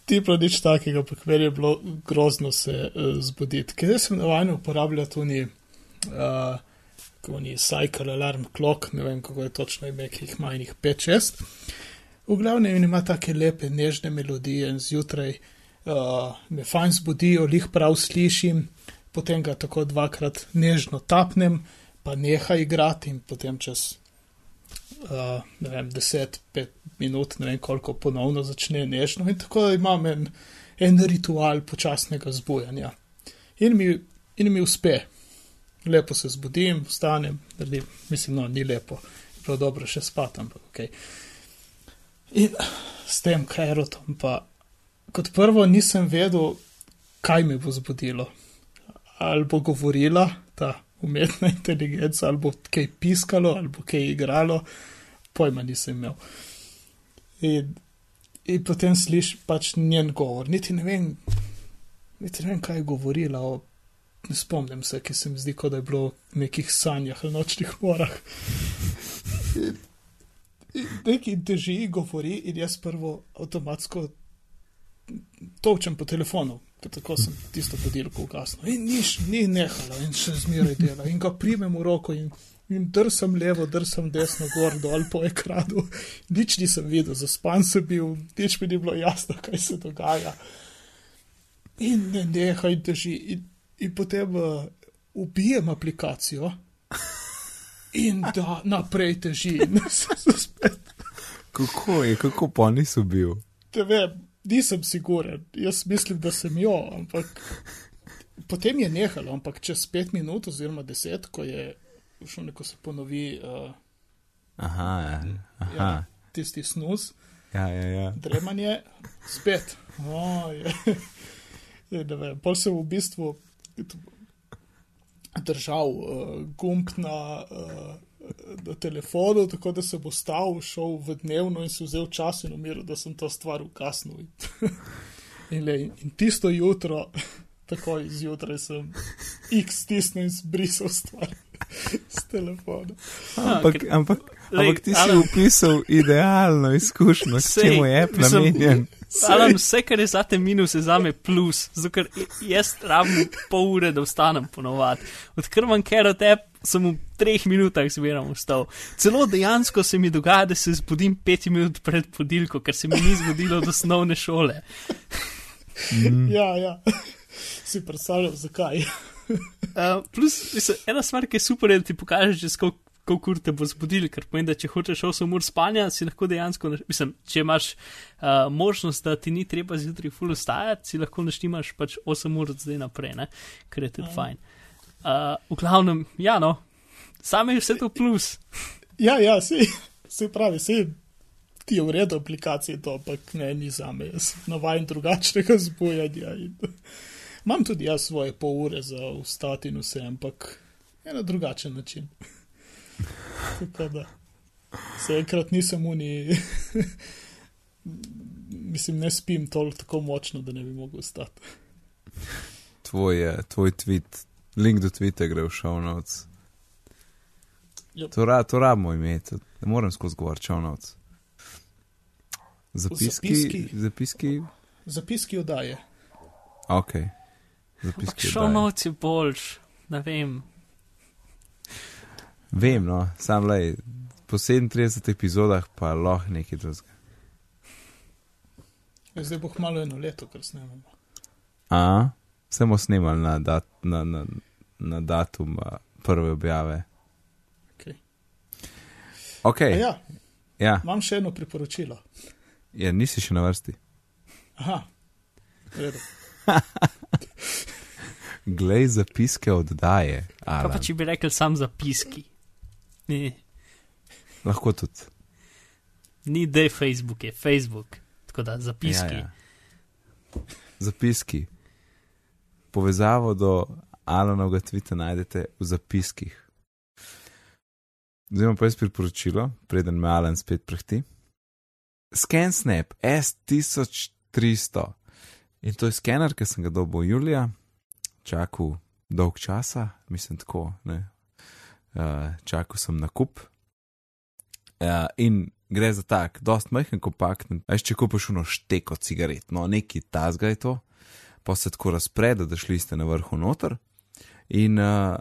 ti prav nič takega, pa kver je bilo grozno se uh, zbuditi. Ker sem navajen uporabljati tudi uh, kako ni Cycle Alarm Clock, ne vem kako je točno ime, ki jih ima jih 5-6. V glavnem ima take lepe, nežne melodije in zjutraj uh, me fajn zbudijo, jih prav slišim, potem ga tako dvakrat nežno tapnem, pa neha igrati in potem čez uh, ne vem, 10-5 minut, ne vem koliko ponovno začne nežno in tako imam en, en ritual počasnega zbujanja. In mi, in mi uspe. Lepo se zbudim, vstanem, naredim, mislim, no, ni lepo, prav dobro še spatam, ampak ok. In s tem kajrotom pa kot prvo nisem vedel, kaj me bo zbudilo. Ali bo govorila ta umetna inteligenca, ali bo kaj piskalo, ali bo kaj igralo, pojma nisem imel. In, in potem slišiš pač njen govor, niti ne vem, niti ne vem kaj je govorila. O, ne spomnim se, ki se mi zdi, kot da je bilo v nekih sanjah ali nočnih morah. Neki drži, govori in jaz prvo avtomatsko točem po telefonu, tako sem tisto budilko ugasnil. In niš, ni nehalo in še zmeraj dela. In ga primem v roko in, in drsam levo, drsam desno, gor dol po ekranu. Nič nisem videl, zaspan sem bil, nič mi ni bilo jasno, kaj se dogaja. In ne nehaj drži. In, in potem uh, ubijem aplikacijo in da naprej teži. [LAUGHS] kako je, kako pa nisem bil? Te vem, nisem siguren, jaz mislim, da sem jo, ampak potem je nehalo, ampak čez pet minut oziroma deset, ko je šlo neko se ponovi. Uh, aha, ja. aha. Ja, tisti snus. Ja, ja, ja. Dremanje, spet. Oh, je. Je, vem, pol sem v bistvu držal uh, gumb na, uh, na telefonu, tako da se bo stal, šel v dnevno in si vzel čas in umiril, da sem to stvar ukasnil. in, [LAUGHS] le, in tisto jutro, [LAUGHS] takoj zjutraj sem X stisnil in zbrisal stvar. [LAUGHS] S telefonom. Ampak, ampak, ampak ti si upisal idealno izkušnjo, s čim je namenjen. Alan, vse, kar je zate minus, je zame plus, zato jaz rabim pol ure, da vstanem ponovadi. Odkar imam kero te, sem v treh minutah zmeraj vstal. Celo dejansko se mi dogaja, da se zbudim pet minut pred podilko, ker se mi ni zgodilo od osnovne šole. Mm. Ja, ja. Si predstavljal, zakaj. uh, plus, mislim, ena stvar, ki je super, je, da ti pokažeš, koliko koliko ur te bo zbudil, ker pomeni, da če hočeš 8 ur spanja, si lahko dejansko, mislim, če imaš uh, možnost, da ti ni treba zjutraj full ustajati, si lahko naštimaš pač 8 ur zdaj naprej, ne? ker je tudi Aj. fajn. Uh, v glavnem, ja, no, same je vse to plus. ja, ja, si, si pravi, si. Ti je v redu aplikacije to, ampak ne, ni za me, jaz sem navaden drugačnega zbujanja. [LAUGHS] Imam tudi jaz svoje pol ure za ustati in vse, ampak je na drugačen način. [LAUGHS] Tako da se enkrat nisem uni, [LAUGHS] mislim, ne spim toliko tako močno, da ne bi mogel stati. Tvoj, tvoj tweet, link do tvita gre v show notes. Yep. To, ra, to rabimo imeti, ne morem skozi govor notes. Zapiski, zapiski. zapiski. Zapiski odaje. Ok. Zapiski. Notes je boljš, ne vem. Vem, no, sam le, po 37 epizodah pa lahko nekaj drugega. Ja, zdaj bo malo eno leto, ker snemamo. A, samo snemali na, dat, na, na, na datum prve objave. Okay. Okay. Ja, ja. Imam še eno priporočilo. Ja, nisi še na vrsti. Aha, redo. [LAUGHS] Glej zapiske oddaje. Kaj pa če bi rekel sam zapiski? Ni. Lahko tudi. Ni da je Facebook, je Facebook, tako da zapiski. Ja, ja. Zapiski. Povezavo do Alanovega tvita najdete v zapiskih. Zdaj pa jaz priporočilo, preden me Alan spet prehti. ScanSnap S1300. In to je skener, ki sem ga dobil julija, čakal dolg časa, mislim tako, ne, uh, čakal sem na kup. Uh, in gre za tak, dost majhen, kompakten. Veš, če kupiš uno šteko cigaret, no neki tazga je to, pa se tako razpre, da šli ste na vrhu noter. In uh,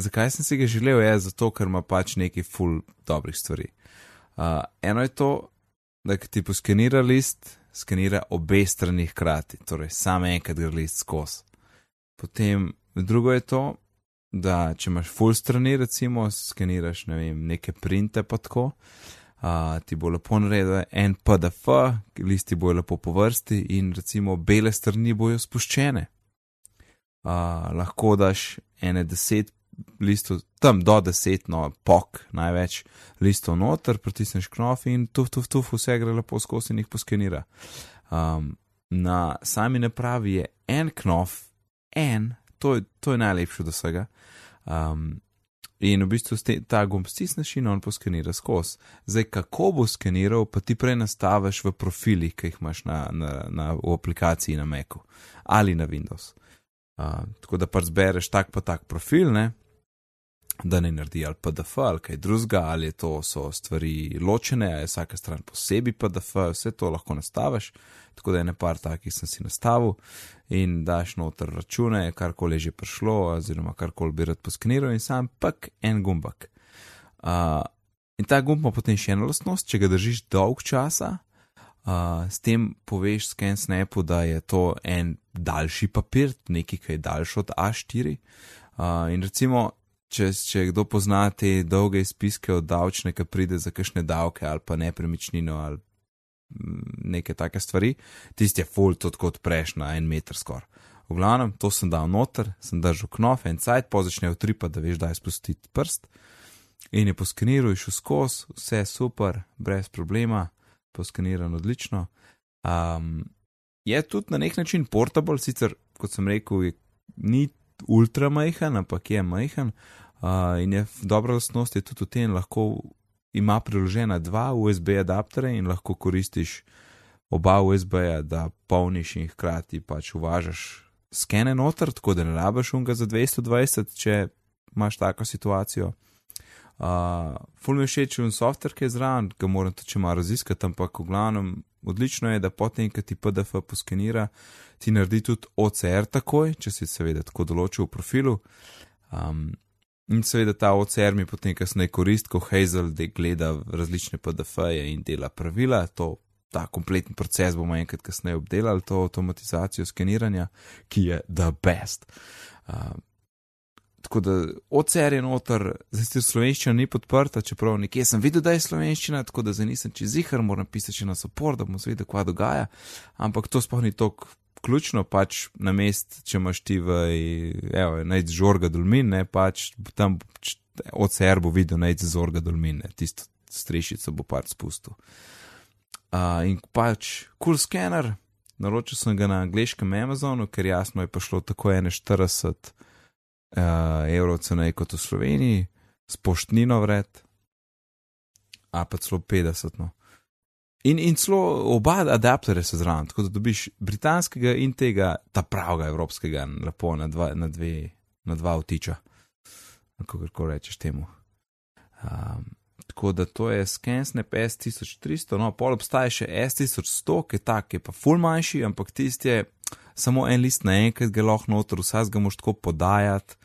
zakaj sem si ga želel, je zato, ker ima pač nekaj full dobrih stvari. Uh, eno je to, da ti poskenira list, skenira obe strani hkrati, torej samo enkrat gre list skozi. Potem drugo je to, da če imaš full strani, recimo, skeniraš ne vem, neke printe pa tako, uh, ti bo lepo naredil en PDF, listi bojo lepo po vrsti in recimo bele strani bojo spuščene. Uh, lahko daš ene deset listov, tam do deset, no, pok, največ listov noter, pritisneš knof in tuf, tuf, tuf, vse gre lepo skozi in jih poskenira. Um, na sami napravi je en knof, en, to je, to je najlepše od vsega. Um, in v bistvu ste, ta gumb stisneš in on poskenira skozi. Zdaj, kako bo skeniral, pa ti prej nastaviš v profilih, ki jih imaš na, na, na, v aplikaciji na Macu ali na Windows. Uh, tako da pa zbereš tak pa tak profil, ne? Da ne naredi ali PDF ali kaj drugega, ali to so stvari ločene, ali je vsaka stran posebej PDF, vse to lahko nastaviš. Tako da je nepar takih sem si nastavil in daš noter račune, karkoli že prišlo, oziroma karkoli bi rad poskeniral in sam pak en gumbak. Uh, in ta gumb ima potem še eno lastnost, če ga držiš dolg časa, uh, s tem poveš scan snapu, da je to en daljši papir, nekaj, ki je daljši od A4. Uh, in recimo, če, če kdo pozna te dolge izpiske od davčne, ki pride za kakšne davke ali pa nepremičnino ali mm, neke take stvari, tisti je full to kot preš na en meter skoraj. V glavnem, to sem dal noter, sem držal knof, en cajt, po začne utripa, da veš, da je spustiti prst. In je poskeniral, išel skozi, vse super, brez problema, poskeniran odlično. Um, je tudi na nek način portable, sicer, kot sem rekel, je, ni ultra majhen, ampak je majhen, Uh, in je dobra lastnost je tudi v tem, lahko ima priložena dva USB adapterja in lahko koristiš oba USB-ja, da polniš in hkrati pač uvažaš skene noter, tako da ne rabiš unga za 220, če imaš tako situacijo. Uh, ful mi všeč un software, ki je zraven, ga moram tudi če malo raziskati, ampak v glavnem odlično je, da potem, ko ti PDF poskenira, ti naredi tudi OCR takoj, če si seveda tako določil v profilu. Um, In seveda ta OCR mi potem kasneje koristi, ko Hazel gleda različne PDF-je in dela pravila. To, ta kompletni proces bomo enkrat kasneje obdelali, to avtomatizacijo skeniranja, ki je the best. Uh, tako da OCR je noter, zdaj se slovenščina ni podprta, čeprav nekje sem videl, da je slovenščina, tako da zdaj nisem čez jihar, moram pisati na sopor, da bomo zvedeli, kaj dogaja. Ampak to sploh ni toliko ključno pač na mest, če imaš ti v, evo, najc žorga dolmin, ne pač tam OCR bo videl najc zorga dolmin, ne, tisto strešico bo pač spustil. Uh, in pač cool scanner, naročil sem ga na angliškem Amazonu, ker jasno je prišlo tako 41 uh, evrov cenej kot v Sloveniji, s poštnino vred, a pa celo 50. No. In, in celo oba adapterja se zraven, tako da dobiš britanskega in tega, ta pravega evropskega, lepo na dva, na dve, na dva vtiča, kako rečeš temu. Um, tako da to je ScanSnap S1300, no, pol obstaja še S1100, ki je tak, ki je pa full manjši, ampak tisti je samo en list naenkrat, ga lahko noter, vsaj ga moš tako podajati.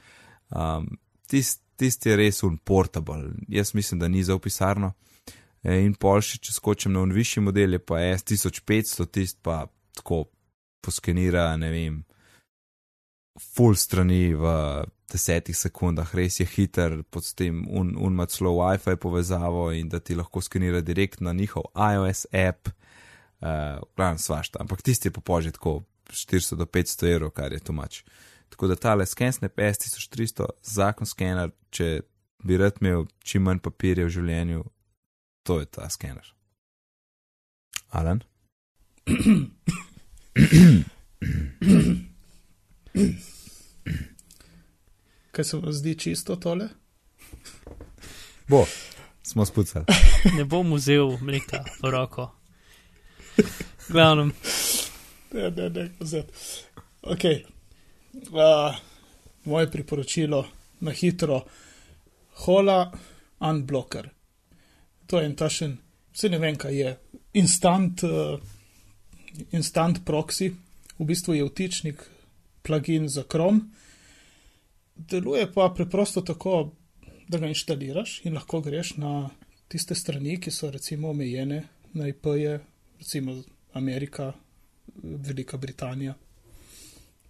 Um, tisti tist je res unportable, jaz mislim, da ni za opisarno. E, in pol še če skočim na višji model, je pa S1500, tist pa tako poskenira, ne vem, full strani v desetih sekundah, res je hiter, pod tem un, un ima celo WiFi povezavo in da ti lahko skenira direkt na njihov iOS app, uh, glavno svašta, ampak tisti je pa pože tako 400 do 500 evrov, kar je tumač. Tako da tale ScanSnap S1300, zakon skener, če bi rad imel čim manj papirja v življenju, To je ta skener. Alan? Kaj se vam zdi čisto tole? Bo, smo spucali. Ne bom vzel mleka v roko. Glavnem. Ne, ne, ne, vzeti. Ok. Uh, moje priporočilo na hitro. Hola, unblocker to je en tašen, vse ne vem, kaj je. Instant, uh, instant proxy, v bistvu je vtičnik, plugin za Chrome. deluje pa preprosto tako, da ga inštaliraš in lahko greš na tiste strani, ki so recimo omejene na IP-je, recimo Amerika, Velika Britanija.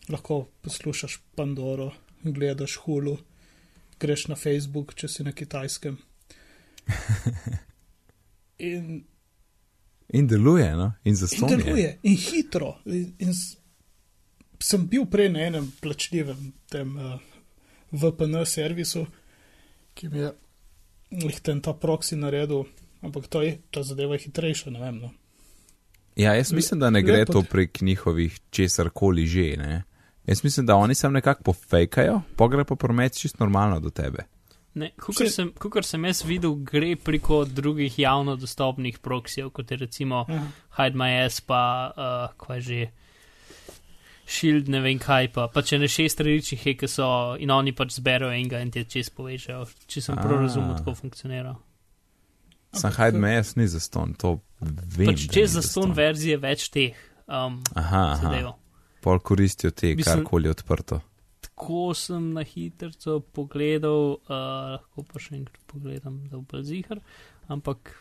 Lahko poslušaš Pandoro, gledaš Hulu, greš na Facebook, če si na kitajskem. [LAUGHS] In, In deluje, no? in in zastonj. deluje, in hitro. In, in s- sem bil prej na enem plačljivem tem uh, VPN servisu, ki mi je jih ten ta proxy naredil, ampak to je, ta zadeva je hitrejša, ne vem. No. Ja, jaz mislim, da ne gre Lepo to prek njihovih česar koli že. Ne? Jaz mislim, da oni sam nekako pofejkajo, pa gre pa promet čist normalno do tebe. Ne, kukor sem, kukor sem jaz videl, gre preko drugih javno dostopnih proksijev, kot je recimo Aha. Hide My Ass, pa uh, kaj že. Shield, ne vem kaj pa, pa če ne šest različnih je, ki so in oni pač zberajo enega in te čez povežejo, če sem prav razumel, tako funkcionira. Hide me jaz ni zaston, to vem. Pač da čez ni zaston verzije več teh um, Aha, aha. pol koristijo te, Mislim- karkoli je odprto. Tako sem na hitro pogledal, uh, lahko pa še enkrat pogledam, da bo zihar, ampak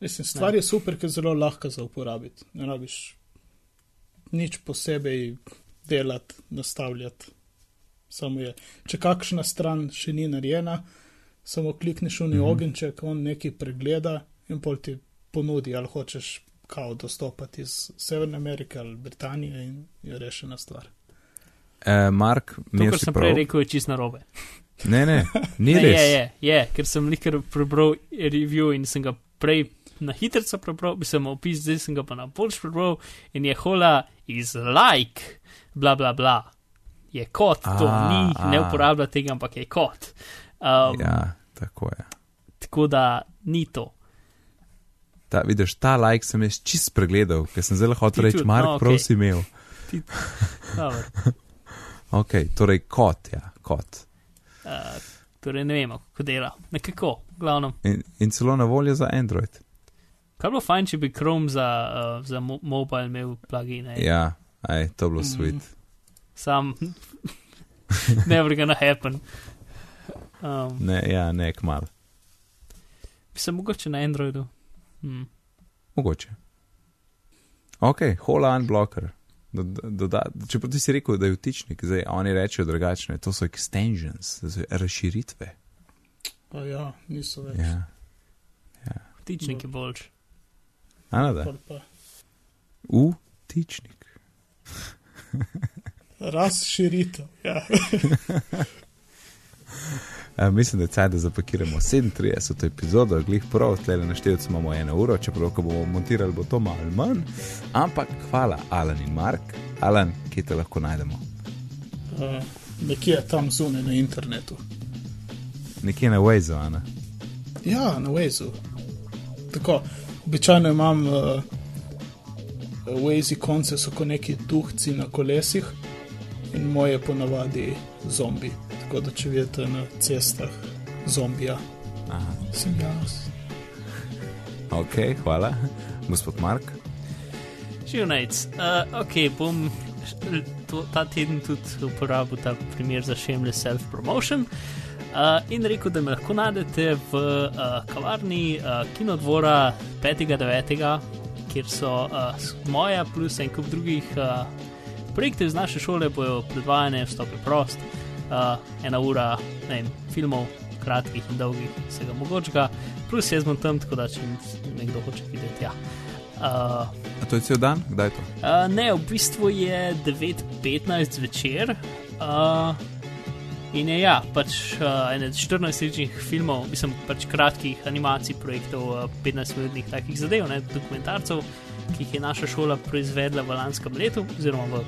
Mislim, stvar je super, ker je zelo lahka za uporabiti. Ne rabiš nič posebej delati, nastavljati. Samo je. Če kakšna stran še ni narejena, samo klikneš v neki ogenček, on nekaj pregleda in pol ti ponudi, ali hočeš kao dostopati iz Severne Amerike ali Britanije in je rešena stvar. E, Mark, to, mi kar sem prav. prej rekel, je čist narobe. [LAUGHS] Ne, ne, ni Ne, res. je, je, je, ker sem likar prebral review in sem ga prej na hitro prebral, bi sem opis, zdaj sem ga pa na boljš prebral in je hola iz like, bla bla bla. Je kot, to A, ni, a. ne uporablja tega, ampak je kot. Um, Ja, tako je. Tako da ni to. Ta, vidiš, ta like sem jaz čist pregledal, ker sem zelo hotel Ti reči, Mark, no, okej. prav si imel. Dobro. [LAUGHS] Ok, torej kot, ja, kot. Uh, torej ne vemo, kako dela. Nekako, glavno. In, in celo na voljo za Android. Kaj bi bilo fajn, če bi Chrome za, uh, za mo mobile imel plugine? Ja, aj, to bilo sweet. Sam, [LAUGHS] never gonna happen. Um, Ne, ja, ne, kmal. bi se mogoče na Androidu. Hmm. Mogoče. Ok, hola unblocker. Do, do, do, če pa ti si rekel, da je vtičnik, zdaj oni rečejo drugačne, to so extensions, to so razširitve. Pa ja, niso več. Ja. Vtičnik je boljš. Anada, Pol pa vtičnik. Razširitev. Ja. [LAUGHS] Uh, mislim, da je cajt, da zapakiramo 37. epizodo, glih prav, tle na števcu imamo eno uro, čeprav ko bomo montirali, bo to malo manj. Ampak hvala, Alan in Mark. Alan, kje te lahko najdemo? Uh, nekje tam zunaj na internetu. Nekje na Waze, Ana. Ja, na Wazu. Tako, običajno imam uh, Waze konce, so kot neki duhci na kolesih in moje ponavadi zombi. Tako da če vidite na cestah zombija, Aha. sem jaz. Ok, hvala. Gospod Mark. Živnajc. Uh, ok, bom to, ta teden tudi uporabil ta primer za shameless self-promotion. Uh, in rekel, da me lahko najdete v uh, kavarni uh, Kinodvora 5.9., kjer so uh, moja plus en kup drugih uh, projektov iz naše šole, bojo predvajane, vstop je prost, uh, ena ura ne vem, filmov, kratkih in dolgih, vsega mogočega, plus jaz bom tam, tako da če nekdo hoče videti. Ja. Uh, A to je cel dan? Kdaj je to? Uh, ne, v bistvu je 9:15 zvečer. Uh, in je ja, pač uh, ene 14 različnih filmov, mislim, pač kratkih animacij, projektov, uh, 15-minutnih takih zadev, ne, dokumentarcev, ki jih je naša šola proizvedla v lanskem letu, oziroma v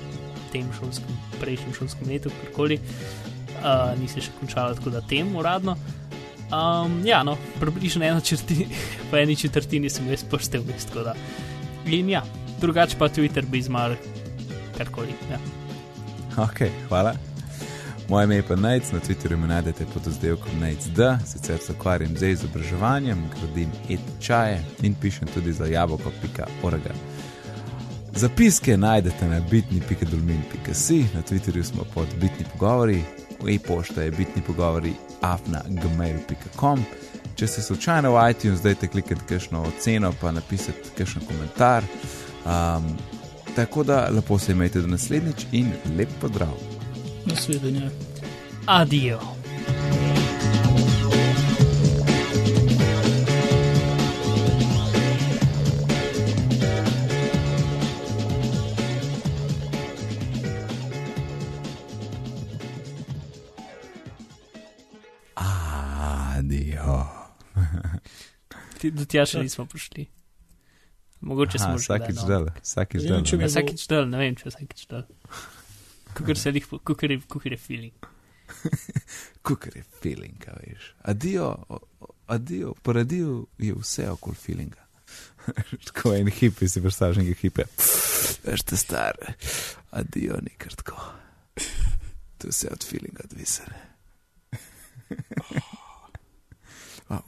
tem šolskem, prejšnjem šolskem letu, karkoli. Uh, ni se še končalo, tako da tem uradno. Um, ja, no, približno eno četrtino, [LAUGHS] po eni četrtini sem jaz poštev, tako da. In ja, drugače pa Twitter bi zmar, karkoli. Ja. Ok, hvala. Moje ime je pa Najc, na Twitterju me najdete pod oddelkom NajcD, sicer se ukvarjam z izobraževanjem, gradim et-čaje in pišem tudi za jabolko.org. Zapiske najdete na bitni.dolmin.si, na Twitterju smo pod bitni pogovori, e-pošta je bitni pogovori afna.gmail.com. Če ste slučajno v iTunes, dajte klikati kakšno oceno, pa napisati kakšen komentar. Um, tako da lepo se imejte do naslednjič in lep pozdrav. Nasvidenje. Adijo. Do tja še nismo prišli. Mogoče Aha, smo že. Vsakič kdaj, no. del, vsakič ne. mi- Ja, Vsakič del, ne vem, če vsakič del. Kukor se jih, kukor je, kukor je feeling. [LAUGHS] Kukar je feeling, a veš. Adijo, adijo, po radiju je vse okoli feelinga. [LAUGHS] tako en hip, si predstavljaš nekaj hipe. Veš, te stare, adijo, ni kar tako. To je vse od feelinga odvisno. [LAUGHS] Wow.